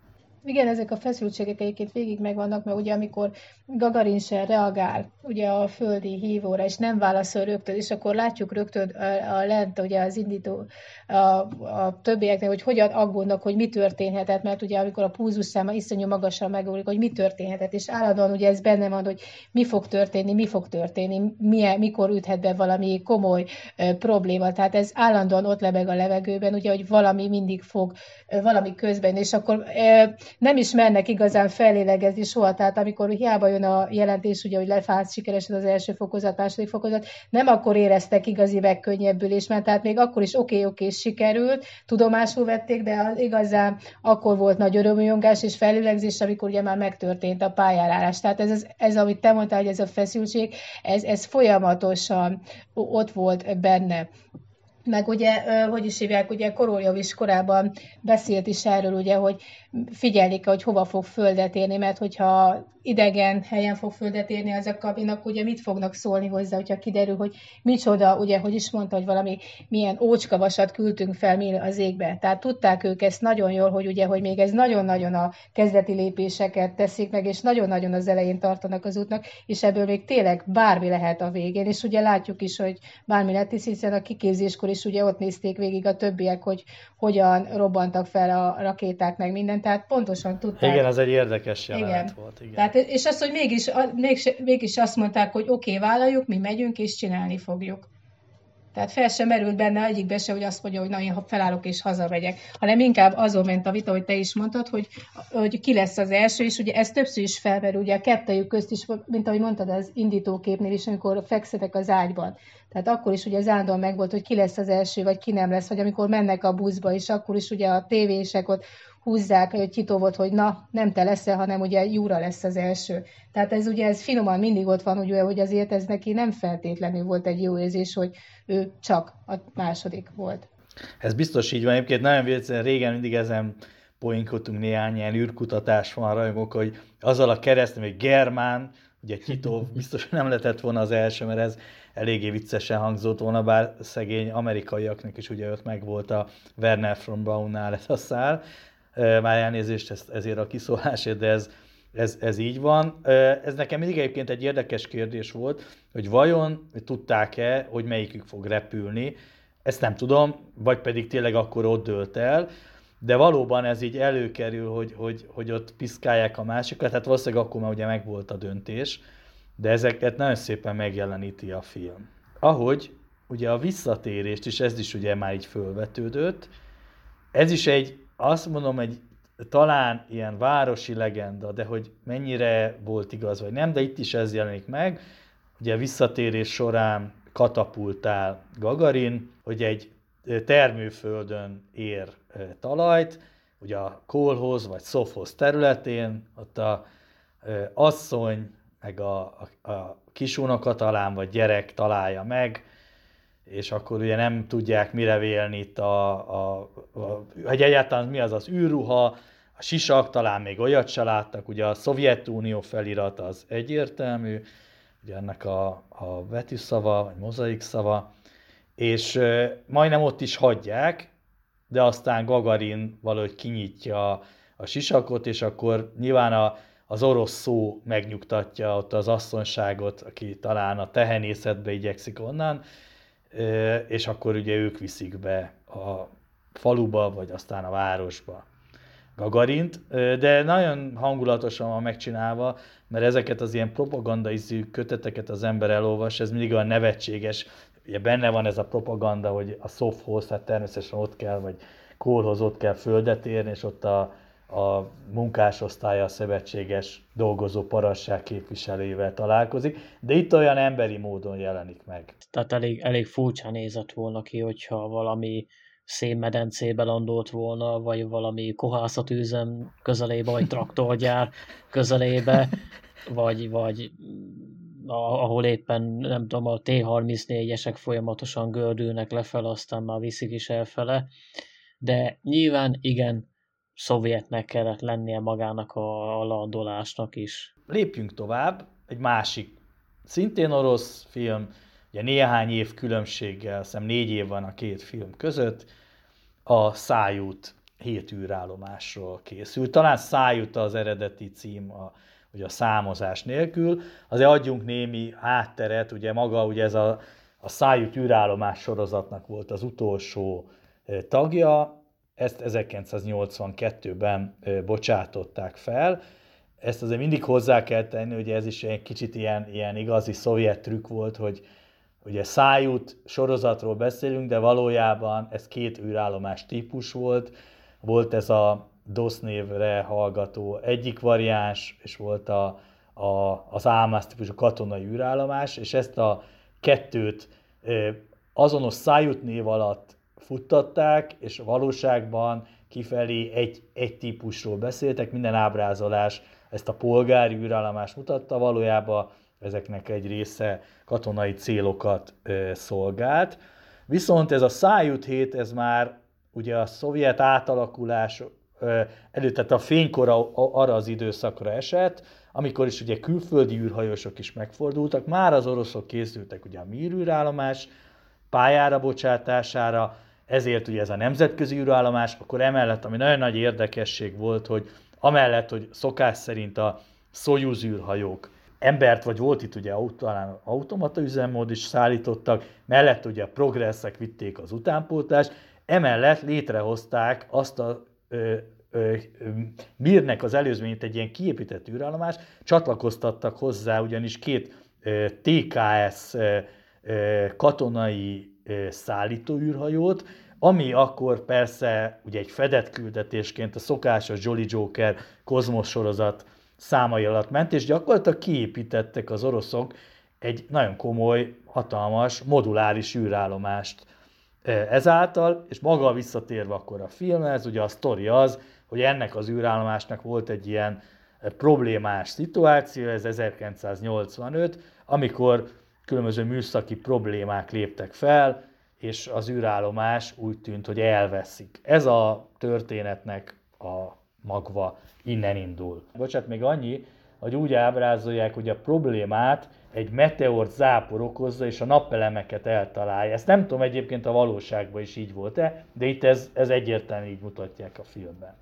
S6: Igen, ezek a feszültségek egyébként végig megvannak, mert ugye amikor Gagarin se reagál ugye a földi hívóra, és nem válaszol rögtön, és akkor látjuk rögtön a, a lent, ugye az indító, a, a többieknek, hogy hogyan aggódnak, hogy mi történhetett, mert ugye amikor a púzus száma iszonyú magasan megugrik, hogy mi történhetett, és állandóan ugye ez benne van, hogy mi fog történni, mi fog történni, milyen, mikor üthet be valami komoly ö, probléma, tehát ez állandóan ott lebeg a levegőben, ugye, hogy valami mindig fog, ö, valami közben, és akkor ö, nem is mennek igazán felélegezni soha, tehát amikor hiába jön a jelentés, ugye, hogy lefállt sikeresen az első fokozat, második fokozat, nem akkor éreztek igazi megkönnyebbülést, mert tehát még akkor is oké, oké, okay, sikerült, tudomásul vették, de az igazán akkor volt nagy örömüljongás és felülegzés, amikor ugye már megtörtént a pályárálás. Tehát ez, ez, ez amit te mondtál, hogy ez a feszültség, ez, ez folyamatosan ott volt benne meg ugye, hogy is hívják, ugye Koroljov is korábban beszélt is erről, ugye, hogy figyelik, hogy hova fog földet érni, mert hogyha idegen helyen fog földet érni az a kabinak, ugye mit fognak szólni hozzá, hogyha kiderül, hogy micsoda, ugye, hogy is mondta, hogy valami milyen ócskavasat küldtünk fel mi az égbe. Tehát tudták ők ezt nagyon jól, hogy ugye, hogy még ez nagyon-nagyon a kezdeti lépéseket teszik meg, és nagyon-nagyon az elején tartanak az útnak, és ebből még tényleg bármi lehet a végén, és ugye látjuk is, hogy bármi lett, hiszen a kiképzéskor is ugye ott nézték végig a többiek, hogy hogyan robbantak fel a rakéták, meg minden, tehát pontosan tudták.
S5: Igen, ez egy érdekes jelenet igen. volt. Igen.
S6: Tehát, és az, hogy mégis, mégis, mégis azt mondták, hogy oké, okay, vállaljuk, mi megyünk, és csinálni fogjuk. Tehát fel sem merült benne egyikbe se, hogy azt mondja, hogy na, én felállok és hazamegyek, hanem inkább azon ment a vita, hogy te is mondtad, hogy, hogy ki lesz az első, és ugye ez többször is felmerül, ugye a kettőjük közt is, mint ahogy mondtad az indítóképnél is, amikor fekszetek az ágyban. Tehát akkor is ugye az állandóan megvolt, hogy ki lesz az első, vagy ki nem lesz, vagy amikor mennek a buszba, és akkor is ugye a tévések ott húzzák, volt, hogy na, nem te leszel, hanem ugye Júra lesz az első. Tehát ez ugye ez finoman mindig ott van, ugye, hogy azért ez neki nem feltétlenül volt egy jó érzés, hogy ő csak a második volt.
S5: Ez biztos így van. Egyébként nagyon véletlenül régen mindig ezen poinkodtunk néhány ilyen űrkutatás van rajongók, hogy azzal a keresztem, hogy Germán, ugye Tito biztos nem lehetett volna az első, mert ez eléggé viccesen hangzott volna, bár szegény amerikaiaknak is ugye ott meg volt a Werner von Braunnál ez a szál, már elnézést ezt, ezért a kiszólásért, de ez, ez, ez így van. Ez nekem mindig egyébként egy érdekes kérdés volt, hogy vajon tudták-e, hogy melyikük fog repülni. Ezt nem tudom, vagy pedig tényleg akkor ott dőlt el, de valóban ez így előkerül, hogy, hogy, hogy ott piszkálják a másikat, hát valószínűleg akkor már ugye megvolt a döntés, de ezeket nagyon szépen megjeleníti a film. Ahogy ugye a visszatérést is, ez is ugye már így fölvetődött, ez is egy azt mondom, egy talán ilyen városi legenda, de hogy mennyire volt igaz vagy nem, de itt is ez jelenik meg. Ugye visszatérés során katapultál Gagarin, hogy egy termőföldön ér talajt, ugye a Kolhoz vagy Szofhoz területén, ott a asszony, meg a, a, a kisunoka talán, vagy gyerek találja meg, és akkor ugye nem tudják mire vélni itt a, a, a, hogy egyáltalán mi az az űrruha, a sisak, talán még olyat se láttak, ugye a Szovjetunió felirat az egyértelmű, ugye ennek a, a vetűszava, vagy mozaik szava, és majdnem ott is hagyják, de aztán Gagarin valahogy kinyitja a sisakot, és akkor nyilván a, az orosz szó megnyugtatja ott az asszonyságot, aki talán a tehenészetbe igyekszik onnan, és akkor ugye ők viszik be a faluba, vagy aztán a városba. Gagarint, de nagyon hangulatosan van megcsinálva, mert ezeket az ilyen propagandaizű köteteket az ember elolvas, ez mindig olyan nevetséges, ugye benne van ez a propaganda, hogy a szofhoz, hát természetesen ott kell, vagy kórhoz ott kell földet érni, és ott a, a munkásosztálya a szövetséges dolgozó parasság képviselőivel találkozik, de itt olyan emberi módon jelenik meg.
S7: Tehát elég, elég furcsa nézett volna ki, hogyha valami szénmedencébe landolt volna, vagy valami kohászatűzem közelébe, vagy traktorgyár közelébe, vagy, vagy ahol éppen, nem tudom, a T-34-esek folyamatosan gördülnek lefel, aztán már viszik is elfele. De nyilván igen, szovjetnek kellett lennie magának a, a landolásnak is.
S5: Lépjünk tovább, egy másik, szintén orosz film, ugye néhány év különbséggel, szem négy év van a két film között, a Szájút hét űrállomásról készült. Talán Szájút az eredeti cím, a, ugye a számozás nélkül. Azért adjunk némi hátteret, ugye maga ugye ez a, a Szájút űrállomás sorozatnak volt az utolsó tagja, ezt 1982-ben bocsátották fel. Ezt azért mindig hozzá kell tenni, hogy ez is egy kicsit ilyen, ilyen igazi szovjet trükk volt, hogy ugye szájút sorozatról beszélünk, de valójában ez két űrállomás típus volt. Volt ez a DOS névre hallgató egyik variáns, és volt a, a, az álmász típusú katonai űrállomás, és ezt a kettőt azonos szájút név alatt futtatták, és valóságban kifelé egy, egy típusról beszéltek, minden ábrázolás ezt a polgári űrállomást mutatta, valójában ezeknek egy része katonai célokat ö, szolgált. Viszont ez a Szájút hét, ez már ugye a szovjet átalakulás előtt, tehát a fénykora arra az időszakra esett, amikor is ugye külföldi űrhajósok is megfordultak, már az oroszok készültek ugye a Mir űrállomás pályára bocsátására, ezért ugye ez a nemzetközi űrállomás, akkor emellett, ami nagyon nagy érdekesség volt, hogy amellett, hogy szokás szerint a Soyuz űrhajók embert, vagy volt itt ugye talán automata üzemmód is szállítottak, mellett ugye a progresszek vitték az utánpótlást, emellett létrehozták azt a ö, ö, ö, Mirnek az előzményt egy ilyen kiépített űrállomás, csatlakoztattak hozzá ugyanis két ö, TKS ö, katonai szállító űrhajót, ami akkor persze ugye egy fedett küldetésként a szokásos Jolly Joker kozmos sorozat számai alatt ment, és gyakorlatilag kiépítettek az oroszok egy nagyon komoly, hatalmas, moduláris űrállomást ezáltal, és maga visszatérve akkor a filmhez, ugye a sztori az, hogy ennek az űrállomásnak volt egy ilyen problémás szituáció, ez 1985, amikor különböző műszaki problémák léptek fel, és az űrállomás úgy tűnt, hogy elveszik. Ez a történetnek a magva innen indul. Bocsát, még annyi, hogy úgy ábrázolják, hogy a problémát egy meteort zápor okozza, és a napelemeket eltalálja. Ezt nem tudom egyébként a valóságban is így volt-e, de itt ez, ez egyértelműen így mutatják a filmben.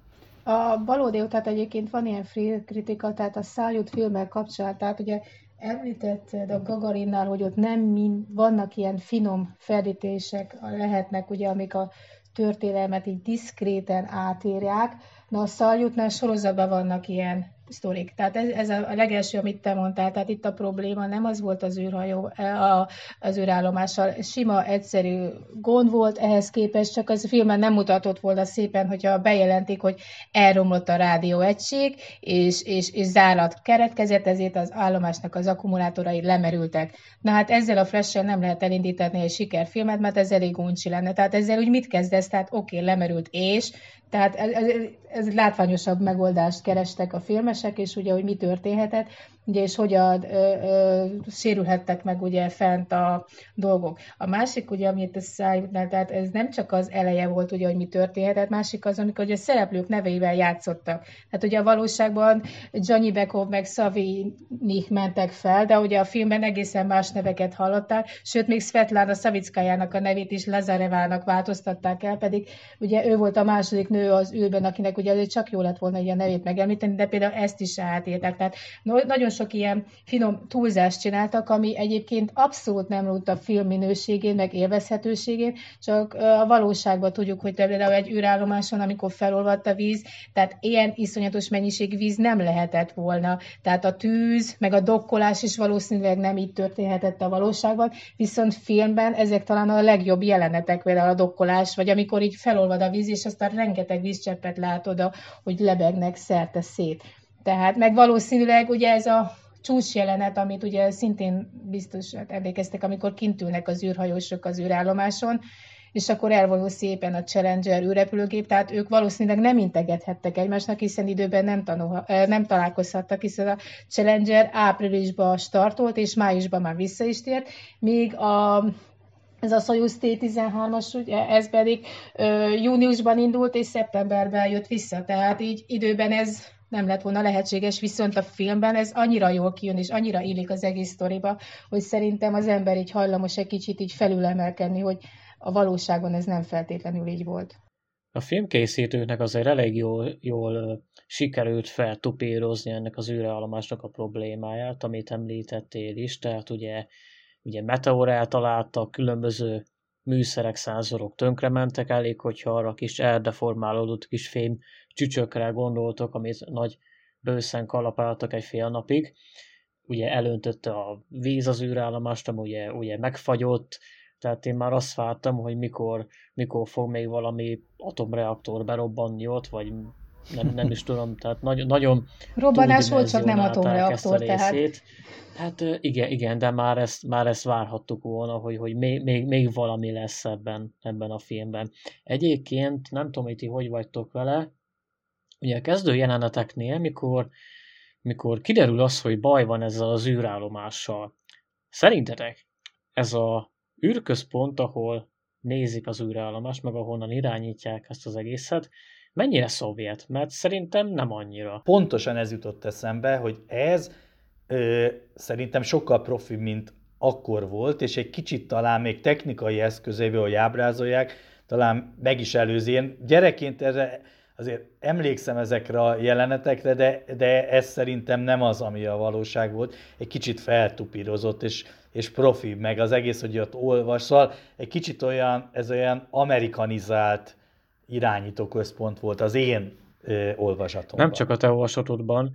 S6: A valódi, tehát egyébként van ilyen kritika, tehát a Szájút filmmel kapcsolatban, tehát ugye Említetted a Gagarinnál, hogy ott nem mind, vannak ilyen finom ferdítések, lehetnek ugye, amik a történelmet így diszkréten átírják. Na a Szaljutnál sorozatban vannak ilyen sztorik. Tehát ez, ez a legelső, amit te mondtál, tehát itt a probléma nem az volt az űrhajó, e, a, az űrállomással, sima, egyszerű gond volt, ehhez képest csak az a filmen nem mutatott volna szépen, hogyha bejelentik, hogy elromlott a rádióegység, és, és, és zárat keretkezett, ezért az állomásnak az akkumulátorai lemerültek. Na hát ezzel a flash nem lehet elindítani egy sikerfilmet, mert ez elég uncsi lenne. Tehát ezzel úgy mit kezdesz? Tehát oké, okay, lemerült és, tehát ez, ez, ez látványosabb megoldást kerestek a filmesek, és ugye, hogy mi történhetett. Ugye, és hogyan ö, ö, sérülhettek meg ugye fent a dolgok. A másik, ugye, amit a szájútnál, tehát ez nem csak az eleje volt, ugye, hogy mi történhetett, másik az, amikor ugye a szereplők neveivel játszottak. Tehát ugye a valóságban Johnny Bekov meg Szavinik mentek fel, de ugye a filmben egészen más neveket hallották, sőt, még Svetlana Szavickájának a nevét is Lazarevának változtatták el, pedig ugye ő volt a második nő az űrben, akinek ugye csak jó lett volna a nevét megemlíteni, de például ezt is átéltek. Tehát nagyon sok ilyen finom túlzást csináltak, ami egyébként abszolút nem rúgt a film minőségén, meg élvezhetőségén, csak a valóságban tudjuk, hogy például egy űrállomáson, amikor felolvadt a víz, tehát ilyen iszonyatos mennyiség víz nem lehetett volna. Tehát a tűz, meg a dokkolás is valószínűleg nem így történhetett a valóságban, viszont filmben ezek talán a legjobb jelenetek, például a dokkolás, vagy amikor így felolvad a víz, és aztán rengeteg vízcseppet látod, hogy lebegnek szerte szét. Tehát meg valószínűleg ugye ez a csúcs jelenet, amit ugye szintén biztos hát emlékeztek, amikor kint ülnek az űrhajósok az űrállomáson, és akkor elvonul szépen a Challenger űrrepülőgép, tehát ők valószínűleg nem integethettek egymásnak, hiszen időben nem, tanul, nem találkozhattak, hiszen a Challenger áprilisban startolt, és májusban már vissza is tért, míg a ez a Soyuz T-13-as, ugye, ez pedig ö, júniusban indult, és szeptemberben jött vissza, tehát így időben ez nem lett volna lehetséges, viszont a filmben ez annyira jól kijön, és annyira illik az egész sztoriba, hogy szerintem az ember így hajlamos egy kicsit így felülemelkedni, hogy a valóságban ez nem feltétlenül így volt.
S7: A filmkészítőknek azért elég jól, jól sikerült feltupírozni ennek az űrállomásnak a problémáját, amit említettél is, tehát ugye, ugye meteor eltalálta, különböző műszerek, százorok tönkrementek, elég, hogyha arra kis eldeformálódott kis fém csücsökre gondoltok, amit nagy bőszen kalapáltak egy fél napig. Ugye elöntötte a víz az űrállomást, ami ugye, ugye megfagyott, tehát én már azt vártam, hogy mikor, mikor fog még valami atomreaktor berobbanni ott, vagy nem, nem is tudom, tehát nagyon, nagyon
S6: Robbanás volt, csak nem atomreaktor, tehát.
S7: Hát igen, igen, de már ezt, már ezt várhattuk volna, hogy, hogy még, még, még valami lesz ebben, ebben a filmben. Egyébként nem tudom, hogy ti hogy vagytok vele, ugye a kezdő jeleneteknél, mikor, mikor kiderül az, hogy baj van ezzel az űrállomással, szerintetek ez a űrközpont, ahol nézik az űrállomást, meg ahonnan irányítják ezt az egészet, mennyire szovjet? Mert szerintem nem annyira.
S5: Pontosan ez jutott eszembe, hogy ez ö, szerintem sokkal profi, mint akkor volt, és egy kicsit talán még technikai eszközéből, hogy ábrázolják, talán meg is előzi. Én gyerekként erre azért emlékszem ezekre a jelenetekre, de, de ez szerintem nem az, ami a valóság volt. Egy kicsit feltupírozott, és, és profi, meg az egész, hogy ott olvas. Szóval egy kicsit olyan, ez olyan amerikanizált irányítóközpont volt az én ö, olvasatomban.
S7: Nem csak a te olvasatodban.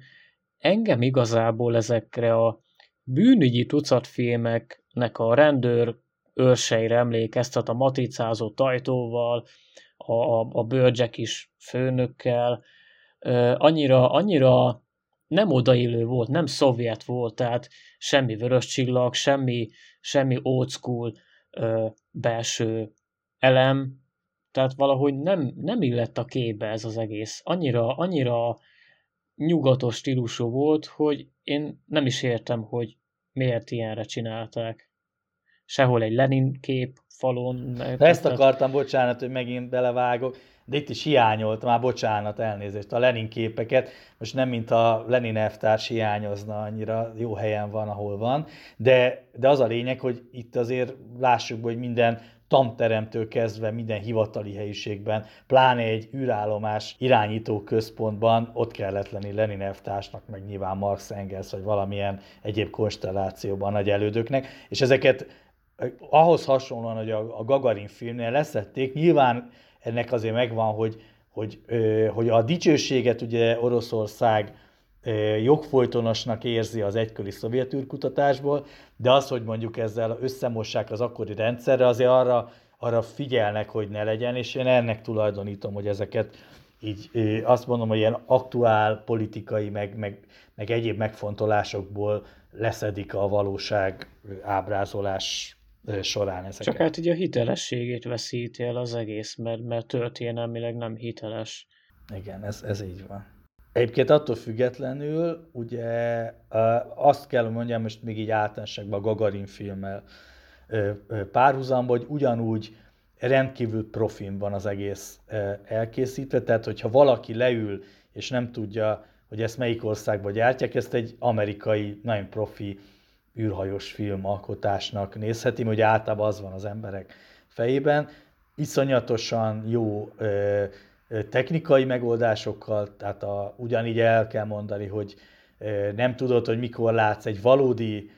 S7: Engem igazából ezekre a bűnügyi tucatfilmeknek a rendőr őrseire emlékeztet a maticázott ajtóval, a, a, a bőrcsek is főnökkel, annyira, annyira nem odaillő volt, nem szovjet volt, tehát semmi vörös csillag, semmi, semmi old school ö, belső elem, tehát valahogy nem, nem illett a képbe ez az egész. Annyira, annyira nyugatos stílusú volt, hogy én nem is értem, hogy miért ilyenre csinálták. Sehol egy Lenin kép falon.
S5: De ezt akartam, bocsánat, hogy megint belevágok, de itt is hiányolt, már bocsánat, elnézést, a Lenin képeket, most nem mint a Lenin elvtárs hiányozna annyira, jó helyen van, ahol van, de, de az a lényeg, hogy itt azért lássuk, hogy minden tanteremtől kezdve minden hivatali helyiségben, pláne egy űrállomás irányító központban ott kellett lenni Lenin elvtársnak, meg nyilván Marx Engels, vagy valamilyen egyéb konstellációban nagy elődöknek, és ezeket ahhoz hasonlóan, hogy a, Gagarin filmnél leszették, nyilván ennek azért megvan, hogy, hogy, hogy a dicsőséget ugye Oroszország jogfolytonosnak érzi az egykori szovjet űrkutatásból, de az, hogy mondjuk ezzel összemossák az akkori rendszerre, azért arra, arra figyelnek, hogy ne legyen, és én ennek tulajdonítom, hogy ezeket így azt mondom, hogy ilyen aktuál politikai, meg, meg, meg egyéb megfontolásokból leszedik a valóság ábrázolás során ezeket.
S7: Csak hát ugye a hitelességét veszíti el az egész, mert, mert történelmileg nem hiteles.
S5: Igen, ez, ez így van. Egyébként attól függetlenül, ugye azt kell mondjam, most még így általánosságban a Gagarin filmmel párhuzamban, hogy ugyanúgy rendkívül profin van az egész elkészítve, tehát hogyha valaki leül és nem tudja, hogy ezt melyik országban gyártják, ezt egy amerikai, nagyon profi űrhajós filmalkotásnak nézheti, hogy általában az van az emberek fejében. Iszonyatosan jó technikai megoldásokkal, tehát a, ugyanígy el kell mondani, hogy nem tudod, hogy mikor látsz egy valódi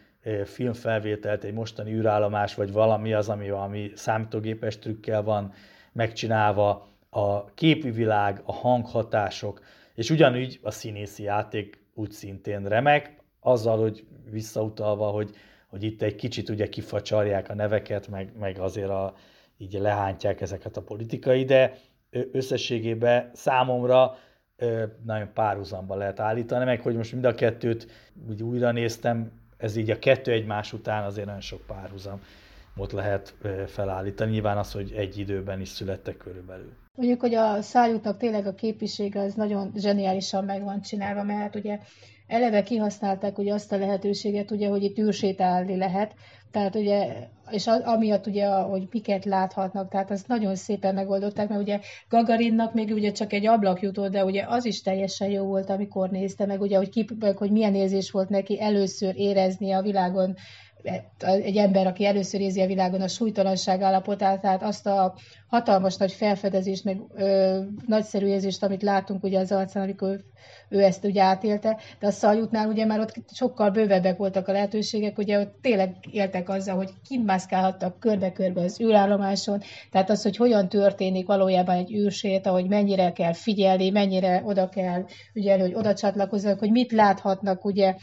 S5: filmfelvételt, egy mostani űrállomás, vagy valami az, ami valami számítógépes trükkel van megcsinálva, a képi világ, a hanghatások, és ugyanúgy a színészi játék úgy szintén remek, azzal, hogy visszautalva, hogy, hogy itt egy kicsit ugye kifacsarják a neveket, meg, meg azért a, így lehántják ezeket a politikai, de összességében számomra nagyon párhuzamba lehet állítani, meg hogy most mind a kettőt úgy újra néztem, ez így a kettő egymás után azért nagyon sok párhuzam ott lehet felállítani. Nyilván az, hogy egy időben is születtek körülbelül.
S6: Mondjuk, hogy a szájútnak tényleg a képisége az nagyon zseniálisan meg van csinálva, mert ugye eleve kihasználták ugye azt a lehetőséget, ugye, hogy itt űrsétálni lehet, tehát ugye, és amiatt ugye, hogy miket láthatnak, tehát azt nagyon szépen megoldották, mert ugye Gagarinnak még ugye csak egy ablak jutott, de ugye az is teljesen jó volt, amikor nézte meg, ugye, hogy, ki, hogy milyen érzés volt neki először érezni a világon egy ember, aki először érzi a világon a súlytalanság állapotát, tehát azt a hatalmas nagy felfedezést, meg ö, nagyszerű érzést, amit látunk ugye az arcán, amikor ő ezt ugye átélte, de a szaljutnál ugye már ott sokkal bővebbek voltak a lehetőségek, ugye ott tényleg éltek azzal, hogy kimászkálhattak körbe-körbe az űrállomáson, tehát az, hogy hogyan történik valójában egy űrsét, hogy mennyire kell figyelni, mennyire oda kell ügyelni, hogy oda csatlakoznak, hogy mit láthatnak ugye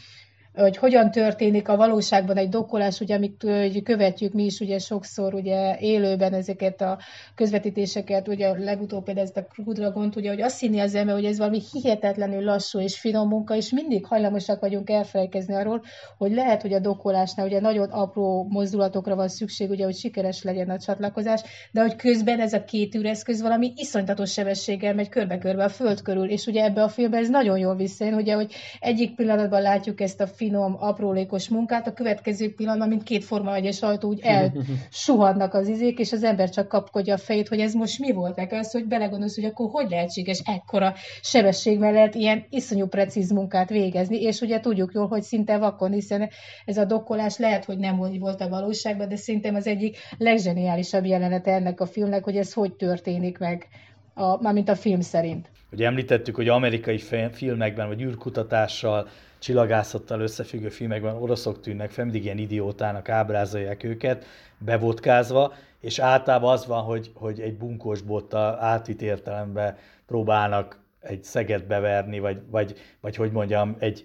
S6: hogy hogyan történik a valóságban egy dokkolás, ugye, amit ugye, követjük mi is ugye sokszor ugye élőben ezeket a közvetítéseket, ugye legutóbb például ezt a Kudragont, ugye, hogy azt hinni az ember, hogy ez valami hihetetlenül lassú és finom munka, és mindig hajlamosak vagyunk elfelejkezni arról, hogy lehet, hogy a dokkolásnál ugye nagyon apró mozdulatokra van szükség, ugye, hogy sikeres legyen a csatlakozás, de hogy közben ez a két űreszköz valami iszonytatos sebességgel megy körbe-körbe a föld körül, és ugye ebbe a filmben ez nagyon jól visszajön, ugye, hogy egyik pillanatban látjuk ezt a finom, aprólékos munkát, a következő pillanatban, mint két forma egyes ajtó, úgy elsuhadnak az izék, és az ember csak kapkodja a fejét, hogy ez most mi volt meg, az, hogy belegondolsz, hogy akkor hogy lehetséges ekkora sebesség mellett ilyen iszonyú precíz munkát végezni, és ugye tudjuk jól, hogy szinte vakon, hiszen ez a dokkolás lehet, hogy nem volt a valóságban, de szerintem az egyik legzseniálisabb jelenete ennek a filmnek, hogy ez hogy történik meg, a, mármint a film szerint.
S5: Ugye említettük, hogy amerikai filmekben, vagy űrkutatással, csillagászattal összefüggő filmekben oroszok tűnnek fel, mindig ilyen idiótának ábrázolják őket, bevodkázva, és általában az van, hogy, hogy egy bunkós bottal átvitt értelemben próbálnak egy szeget beverni, vagy, vagy, vagy hogy mondjam, egy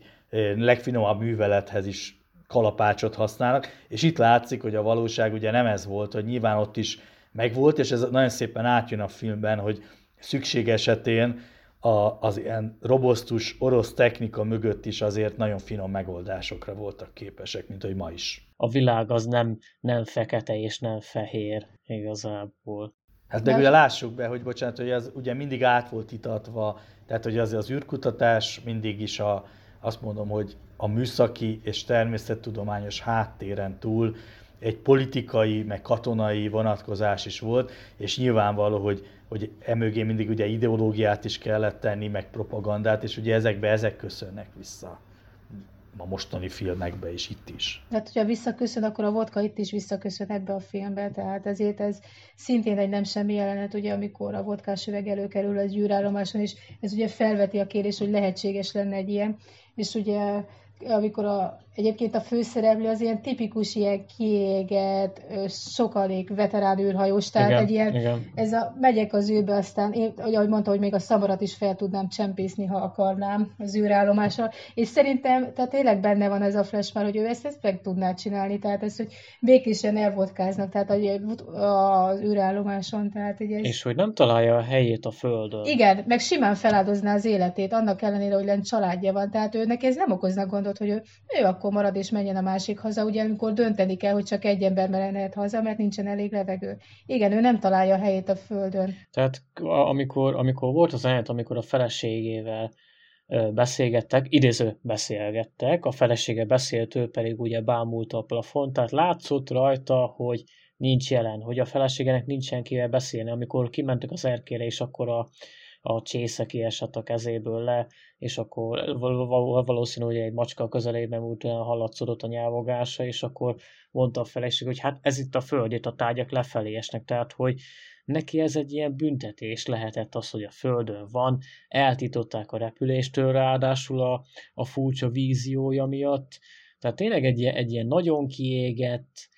S5: legfinomabb művelethez is kalapácsot használnak, és itt látszik, hogy a valóság ugye nem ez volt, hogy nyilván ott is megvolt, és ez nagyon szépen átjön a filmben, hogy szükség esetén a, az ilyen robosztus orosz technika mögött is azért nagyon finom megoldásokra voltak képesek, mint hogy ma is.
S7: A világ az nem, nem fekete és nem fehér igazából.
S5: Hát de ugye lássuk be, hogy bocsánat, hogy ez ugye mindig át volt itatva, tehát hogy az, az űrkutatás mindig is a, azt mondom, hogy a műszaki és természettudományos háttéren túl egy politikai, meg katonai vonatkozás is volt, és nyilvánvaló, hogy, hogy emögé mindig ugye ideológiát is kellett tenni, meg propagandát, és ugye ezekbe ezek köszönnek vissza a mostani filmekbe is, itt is.
S6: Tehát, hogyha visszaköszön, akkor a vodka itt is visszaköszön ebbe a filmbe, tehát ezért ez szintén egy nem semmi jelenet, ugye, amikor a vodkás üveg előkerül az gyűrállomáson, és ez ugye felveti a kérdést, hogy lehetséges lenne egy ilyen, és ugye amikor a Egyébként a főszereplő az ilyen tipikus ilyen kiégett, sokalék veterán űrhajós, tehát igen, egy ilyen, igen. ez a megyek az űrbe, aztán én, ahogy mondta, hogy még a szamarat is fel tudnám csempészni, ha akarnám az űrállomásra, és szerintem, tehát tényleg benne van ez a flash már, hogy ő ezt, ezt meg tudná csinálni, tehát ez, hogy békésen elvodkáznak, tehát az űrállomáson, tehát ugye
S7: És hogy nem találja a helyét a Földön.
S6: Igen, meg simán feláldozná az életét, annak ellenére, hogy lent családja van, tehát őnek ez nem okozna gondot, hogy ő, ő akkor akkor marad és menjen a másik haza, ugye amikor dönteni kell, hogy csak egy ember mehet haza, mert nincsen elég levegő. Igen, ő nem találja a helyét a földön.
S7: Tehát amikor, amikor volt az eljött, amikor a feleségével beszélgettek, idéző beszélgettek, a felesége beszélt, ő pedig ugye bámulta a plafon, tehát látszott rajta, hogy nincs jelen, hogy a feleségenek nincsen kivel beszélni. Amikor kimentek az erkére, és akkor a, a csésze kiesett a kezéből le, és akkor valószínű, hogy egy macska a közelében úgy olyan hallatszódott a nyelvogása, és akkor mondta a feleség, hogy hát ez itt a föld, itt a tárgyak lefelé esnek, tehát hogy neki ez egy ilyen büntetés lehetett az, hogy a földön van, eltították a repüléstől ráadásul a, a furcsa víziója miatt, tehát tényleg egy, egy ilyen nagyon kiégett,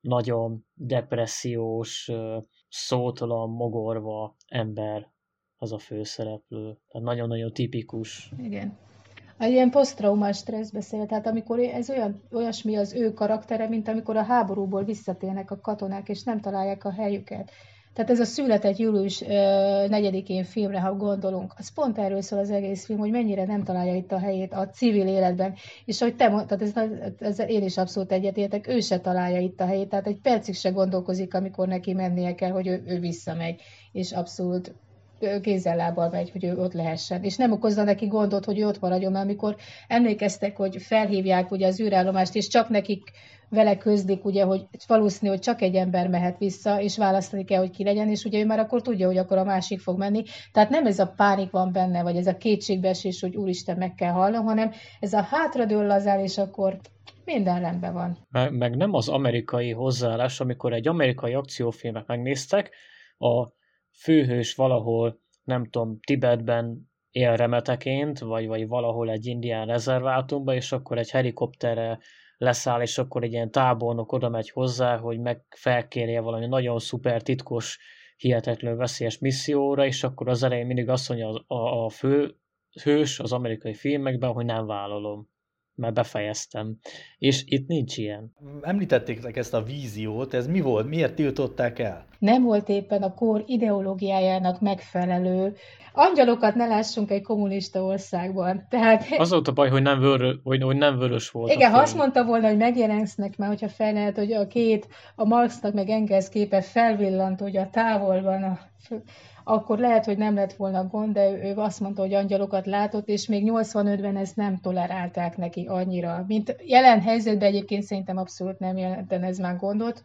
S7: nagyon depressziós, szótalan, mogorva ember az a főszereplő. Tehát nagyon-nagyon tipikus.
S6: Igen. Egy ilyen posztraumás stressz beszél, tehát amikor ez olyan, olyasmi az ő karaktere, mint amikor a háborúból visszatérnek a katonák, és nem találják a helyüket. Tehát ez a született július 4-én filmre, ha gondolunk, az pont erről szól az egész film, hogy mennyire nem találja itt a helyét a civil életben. És hogy te mondtad, ez, ezzel én is abszolút egyetértek, ő se találja itt a helyét, tehát egy percig se gondolkozik, amikor neki mennie kell, hogy ő, ő visszamegy, és abszolút kézzel-lábbal megy, hogy ő ott lehessen. És nem okozza neki gondot, hogy ő ott maradjon, mert amikor emlékeztek, hogy felhívják ugye az űrállomást, és csak nekik vele közlik, ugye, hogy valószínű, hogy csak egy ember mehet vissza, és választani kell, hogy ki legyen, és ugye ő már akkor tudja, hogy akkor a másik fog menni. Tehát nem ez a pánik van benne, vagy ez a kétségbeesés, hogy úristen meg kell hallnom, hanem ez a hátradől lazál, és akkor minden rendben van.
S7: Meg, meg nem az amerikai hozzáállás, amikor egy amerikai akciófilmet megnéztek, a főhős valahol, nem tudom, Tibetben él remeteként, vagy, vagy valahol egy indián rezervátumban, és akkor egy helikopterre leszáll, és akkor egy ilyen tábornok oda megy hozzá, hogy meg felkérje valami nagyon szuper titkos, hihetetlen veszélyes misszióra, és akkor az elején mindig azt mondja a, a, a fő hős az amerikai filmekben, hogy nem vállalom mert befejeztem. És itt nincs ilyen.
S5: Említették ezt a víziót, ez mi volt? Miért tiltották el?
S6: Nem volt éppen a kor ideológiájának megfelelő. Angyalokat ne lássunk egy kommunista országban. Tehát...
S7: Az volt a baj, hogy nem, vörö, hogy, hogy nem vörös volt.
S6: Igen, ha azt mondta volna, hogy megjelensznek már, hogyha fel lehet, hogy a két, a Marxnak meg Engels képe felvillant, hogy a távolban a akkor lehet, hogy nem lett volna gond, de ő azt mondta, hogy angyalokat látott, és még 85-ben ezt nem tolerálták neki annyira. Mint jelen helyzetben egyébként szerintem abszolút nem jelenten ez már gondot.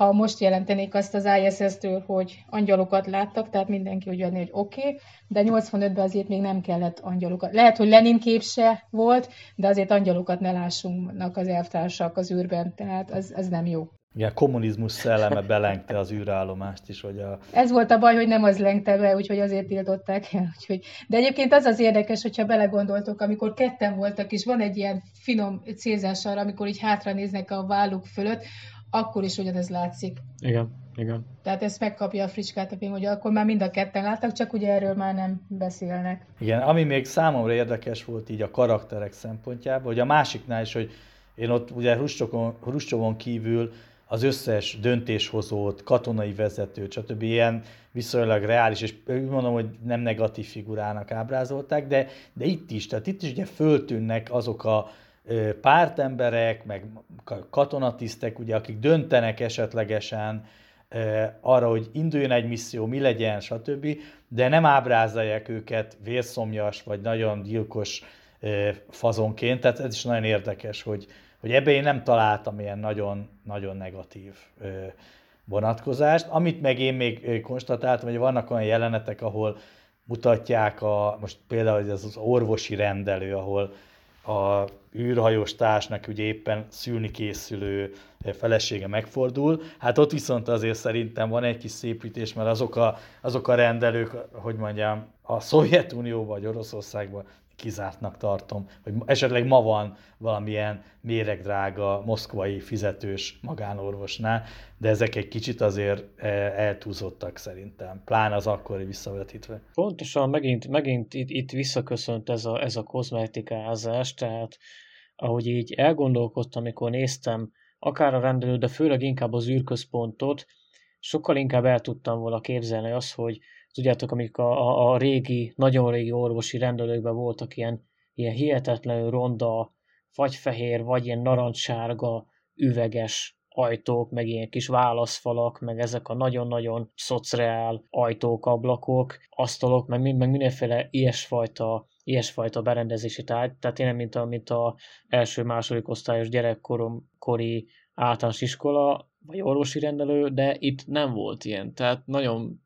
S6: Ha most jelentenék azt az ISS-től, hogy angyalokat láttak, tehát mindenki úgy venni, hogy oké, okay, de 85-ben azért még nem kellett angyalokat. Lehet, hogy Lenin kép se volt, de azért angyalokat ne lássunk az elvtársak az űrben, tehát az, az nem jó.
S5: Igen, kommunizmus szelleme belengte az űrállomást is, hogy a...
S6: Ez volt a baj, hogy nem az lengte be, úgyhogy azért tiltották el. Úgyhogy... De egyébként az az érdekes, hogyha belegondoltok, amikor ketten voltak, és van egy ilyen finom célzás arra, amikor így hátra néznek a válluk fölött, akkor is ugyanez látszik.
S7: Igen, igen.
S6: Tehát ezt megkapja a fricskát a film, hogy akkor már mind a ketten láttak, csak ugye erről már nem beszélnek.
S5: Igen, ami még számomra érdekes volt így a karakterek szempontjából, hogy a másiknál is, hogy én ott ugye Hruscsovon kívül az összes döntéshozót, katonai vezetőt, stb. ilyen viszonylag reális, és úgy mondom, hogy nem negatív figurának ábrázolták, de, de itt is, tehát itt is ugye föltűnnek azok a pártemberek, meg katonatisztek, ugye, akik döntenek esetlegesen arra, hogy induljon egy misszió, mi legyen, stb., de nem ábrázolják őket vérszomjas, vagy nagyon gyilkos fazonként, tehát ez is nagyon érdekes, hogy, hogy ebben én nem találtam ilyen nagyon, nagyon negatív vonatkozást. Amit meg én még konstatáltam, hogy vannak olyan jelenetek, ahol mutatják a, most például ez az orvosi rendelő, ahol a űrhajós társnak ugye éppen szülni készülő felesége megfordul. Hát ott viszont azért szerintem van egy kis szépítés, mert azok a, azok a rendelők, hogy mondjam, a Szovjetunióban vagy Oroszországban kizártnak tartom, hogy esetleg ma van valamilyen méregdrága moszkvai fizetős magánorvosnál, de ezek egy kicsit azért e, eltúzottak szerintem, plán az akkori visszavetítve.
S7: Pontosan, megint, megint itt, itt visszaköszönt ez a, ez a kozmetikázás, tehát ahogy így elgondolkodtam, amikor néztem akár a rendelő, de főleg inkább az űrközpontot, sokkal inkább el tudtam volna képzelni azt, hogy tudjátok, amik a, a, a régi, nagyon régi orvosi rendelőkben voltak ilyen, ilyen hihetetlenül ronda, vagy fehér, vagy ilyen narancssárga, üveges ajtók, meg ilyen kis válaszfalak, meg ezek a nagyon-nagyon szociál ajtók, ablakok, asztalok, meg, meg mindenféle ilyesfajta ilyesfajta berendezési tárgy, tehát én mint a, mint a első-második osztályos gyerekkoromkori általános iskola, vagy orvosi rendelő, de itt nem volt ilyen, tehát nagyon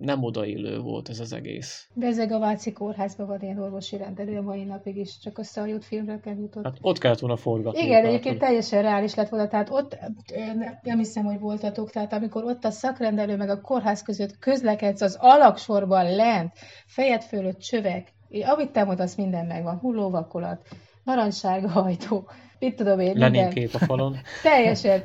S7: nem odaillő volt ez az egész.
S6: Bezeg a Váci kórházban van ilyen orvosi rendelő a mai napig is, csak a jut filmre került ott.
S7: Hát ott kellett volna forgatni.
S6: Igen, egyébként teljesen reális lett volna, tehát ott nem hiszem, hogy voltatok, tehát amikor ott a szakrendelő meg a kórház között közlekedsz az alaksorban lent, fejed fölött csövek, amit te mondasz, minden megvan, hullóvakolat, narancssárga hajtó, mit tudom én,
S7: Lenin kép a falon.
S6: Teljesen.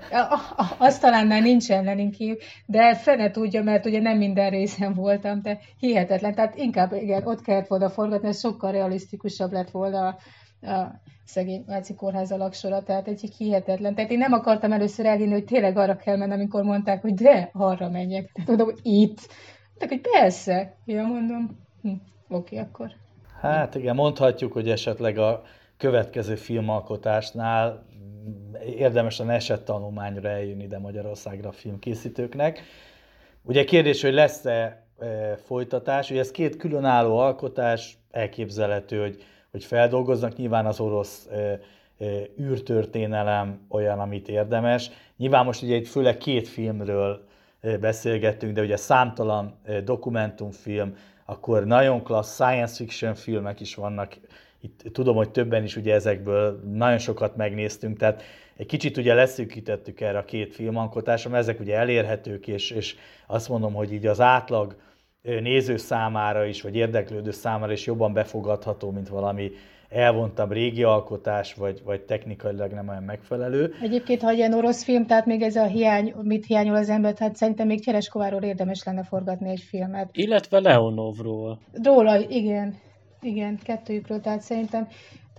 S6: Azt talán már nincsen Lenin kép, de fene tudja, mert ugye nem minden részen voltam, de hihetetlen. Tehát inkább igen, ott kellett volna forgatni, ez sokkal realisztikusabb lett volna a, a szegény Váci kórház alaksora, tehát egy hihetetlen. Tehát én nem akartam először elhinni, hogy tényleg arra kell menni, amikor mondták, hogy de, arra menjek. Tehát mondom, hogy itt. Tehát, hogy persze. Ja, mondom, hm, oké, akkor.
S5: Hát igen, mondhatjuk, hogy esetleg a következő filmalkotásnál érdemes a esett tanulmányra eljönni ide Magyarországra a filmkészítőknek. Ugye kérdés, hogy lesz-e e, folytatás, ugye ez két különálló alkotás, elképzelhető, hogy, hogy feldolgoznak, nyilván az orosz e, e, űrtörténelem olyan, amit érdemes. Nyilván most ugye itt főleg két filmről beszélgettünk, de ugye számtalan dokumentumfilm, akkor nagyon klassz science fiction filmek is vannak, itt tudom, hogy többen is ugye ezekből nagyon sokat megnéztünk, tehát egy kicsit ugye leszűkítettük erre a két filmalkotásra, mert ezek ugye elérhetők, és, és azt mondom, hogy így az átlag néző számára is, vagy érdeklődő számára is jobban befogadható, mint valami elvontabb régi alkotás, vagy, vagy technikailag nem olyan megfelelő.
S6: Egyébként, ha ilyen orosz film, tehát még ez a hiány, mit hiányol az ember, tehát szerintem még Csereskováról érdemes lenne forgatni egy filmet.
S7: Illetve Leonovról.
S6: Róla, igen. Igen, kettőjükről, tehát szerintem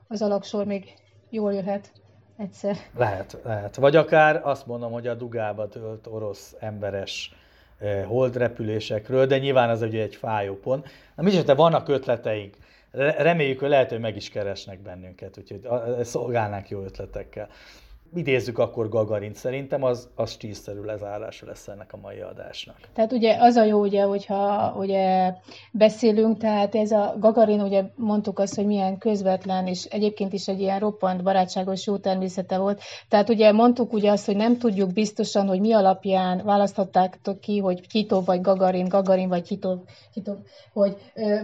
S6: az alaksor még jól jöhet egyszer.
S5: Lehet, lehet. Vagy akár azt mondom, hogy a dugába tölt orosz emberes eh, holdrepülésekről, de nyilván az ugye egy fájó pont. Na, mi vannak ötleteink. Reméljük, hogy lehet, hogy meg is keresnek bennünket, úgyhogy szolgálnánk jó ötletekkel idézzük akkor Gagarint. Szerintem az, az stílszerű lezárása lesz ennek a mai adásnak.
S6: Tehát ugye az a jó, ugye, hogyha ugye beszélünk, tehát ez a Gagarin, ugye mondtuk azt, hogy milyen közvetlen, és egyébként is egy ilyen roppant barátságos jó természete volt. Tehát ugye mondtuk ugye azt, hogy nem tudjuk biztosan, hogy mi alapján választották ki, hogy Kitov vagy Gagarin, Gagarin vagy Kitov, Kitov hogy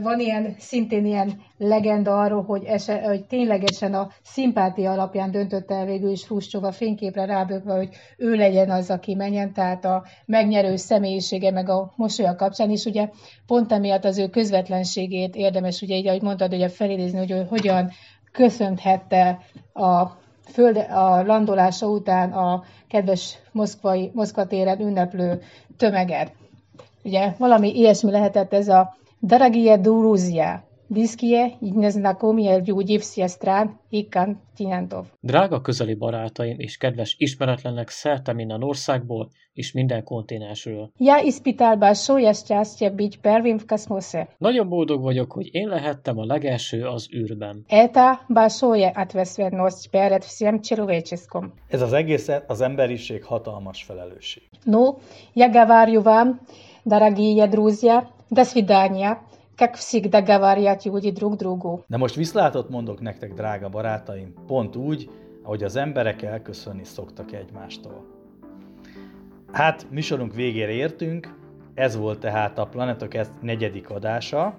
S6: van ilyen, szintén ilyen legenda arról, hogy, ese, hogy ténylegesen a szimpátia alapján döntött el végül is Hruscsov a fényképre rábökve, hogy ő legyen az, aki menjen, tehát a megnyerő személyisége meg a mosolya kapcsán is, ugye pont emiatt az ő közvetlenségét érdemes, ugye így, ahogy mondtad, ugye felidézni, hogy ő hogyan köszönhette a föld, a landolása után a kedves moszkvai, Moszkva téren ünneplő tömeget. Ugye valami ilyesmi lehetett ez a Daragie Duruzia, Blizkie i neznakomie ludzi w stran i kontinentów.
S7: Drága közeli barátaim és kedves ismeretlenek szerte minden országból és minden kontinensről.
S6: Ja ispital большое счастье быть первым в космосе.
S7: Nagyon boldog vagyok, hogy én lehettem a legelső az űrben.
S6: Это большое ответственность перед всем человеческим.
S5: Ez az egész az emberiség hatalmas felelősség.
S6: Ну, я говорю вам, дорогие друзья, до свидания. Как всегда говорят люди друг другу.
S5: De most viszlátot mondok nektek, drága barátaim, pont úgy, ahogy az emberek elköszönni szoktak egymástól. Hát, műsorunk végére értünk, ez volt tehát a Planetok negyedik adása.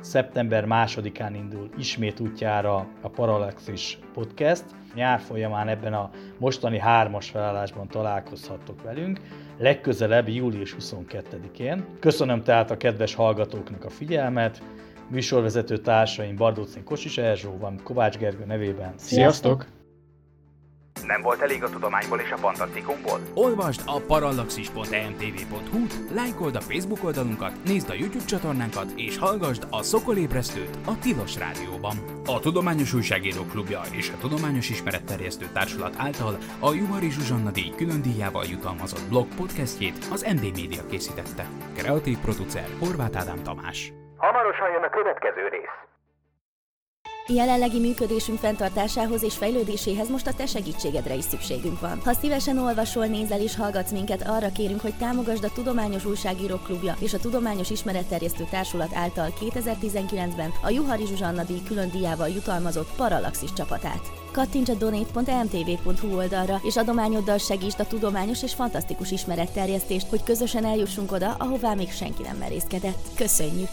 S5: Szeptember másodikán indul ismét útjára a Parallaxis Podcast. Nyár folyamán ebben a mostani hármas felállásban találkozhattok velünk legközelebb július 22-én. Köszönöm tehát a kedves hallgatóknak a figyelmet, műsorvezető társaim Bardócin Kosis Erzsó van Kovács Gergő nevében.
S7: Sziasztok!
S2: Nem volt elég a tudományból és a fantasztikumból?
S1: Olvasd a parallaxis.emtv.hu, lájkold a Facebook oldalunkat, nézd a YouTube csatornánkat, és hallgassd a Szokolébresztőt a Tilos Rádióban. A Tudományos Újságíró Klubja és a Tudományos Ismeretterjesztő Társulat által a Juhari Zsuzsanna díj külön díjával jutalmazott blog podcastjét az MD Media készítette. Kreatív producer Horváth Ádám Tamás.
S2: Hamarosan jön a következő rész.
S3: Jelenlegi működésünk fenntartásához és fejlődéséhez most a te segítségedre is szükségünk van. Ha szívesen olvasol, nézel és hallgatsz minket, arra kérünk, hogy támogasd a Tudományos Újságírók Klubja és a Tudományos Ismeretterjesztő Társulat által 2019-ben a Juhari Zsuzsanna díj külön díjával jutalmazott Parallaxis csapatát. Kattints a donate.emtv.hu oldalra, és adományoddal segítsd a tudományos és fantasztikus ismeretterjesztést, hogy közösen eljussunk oda, ahová még senki nem merészkedett. Köszönjük!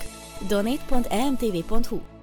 S3: donate.emtv.hu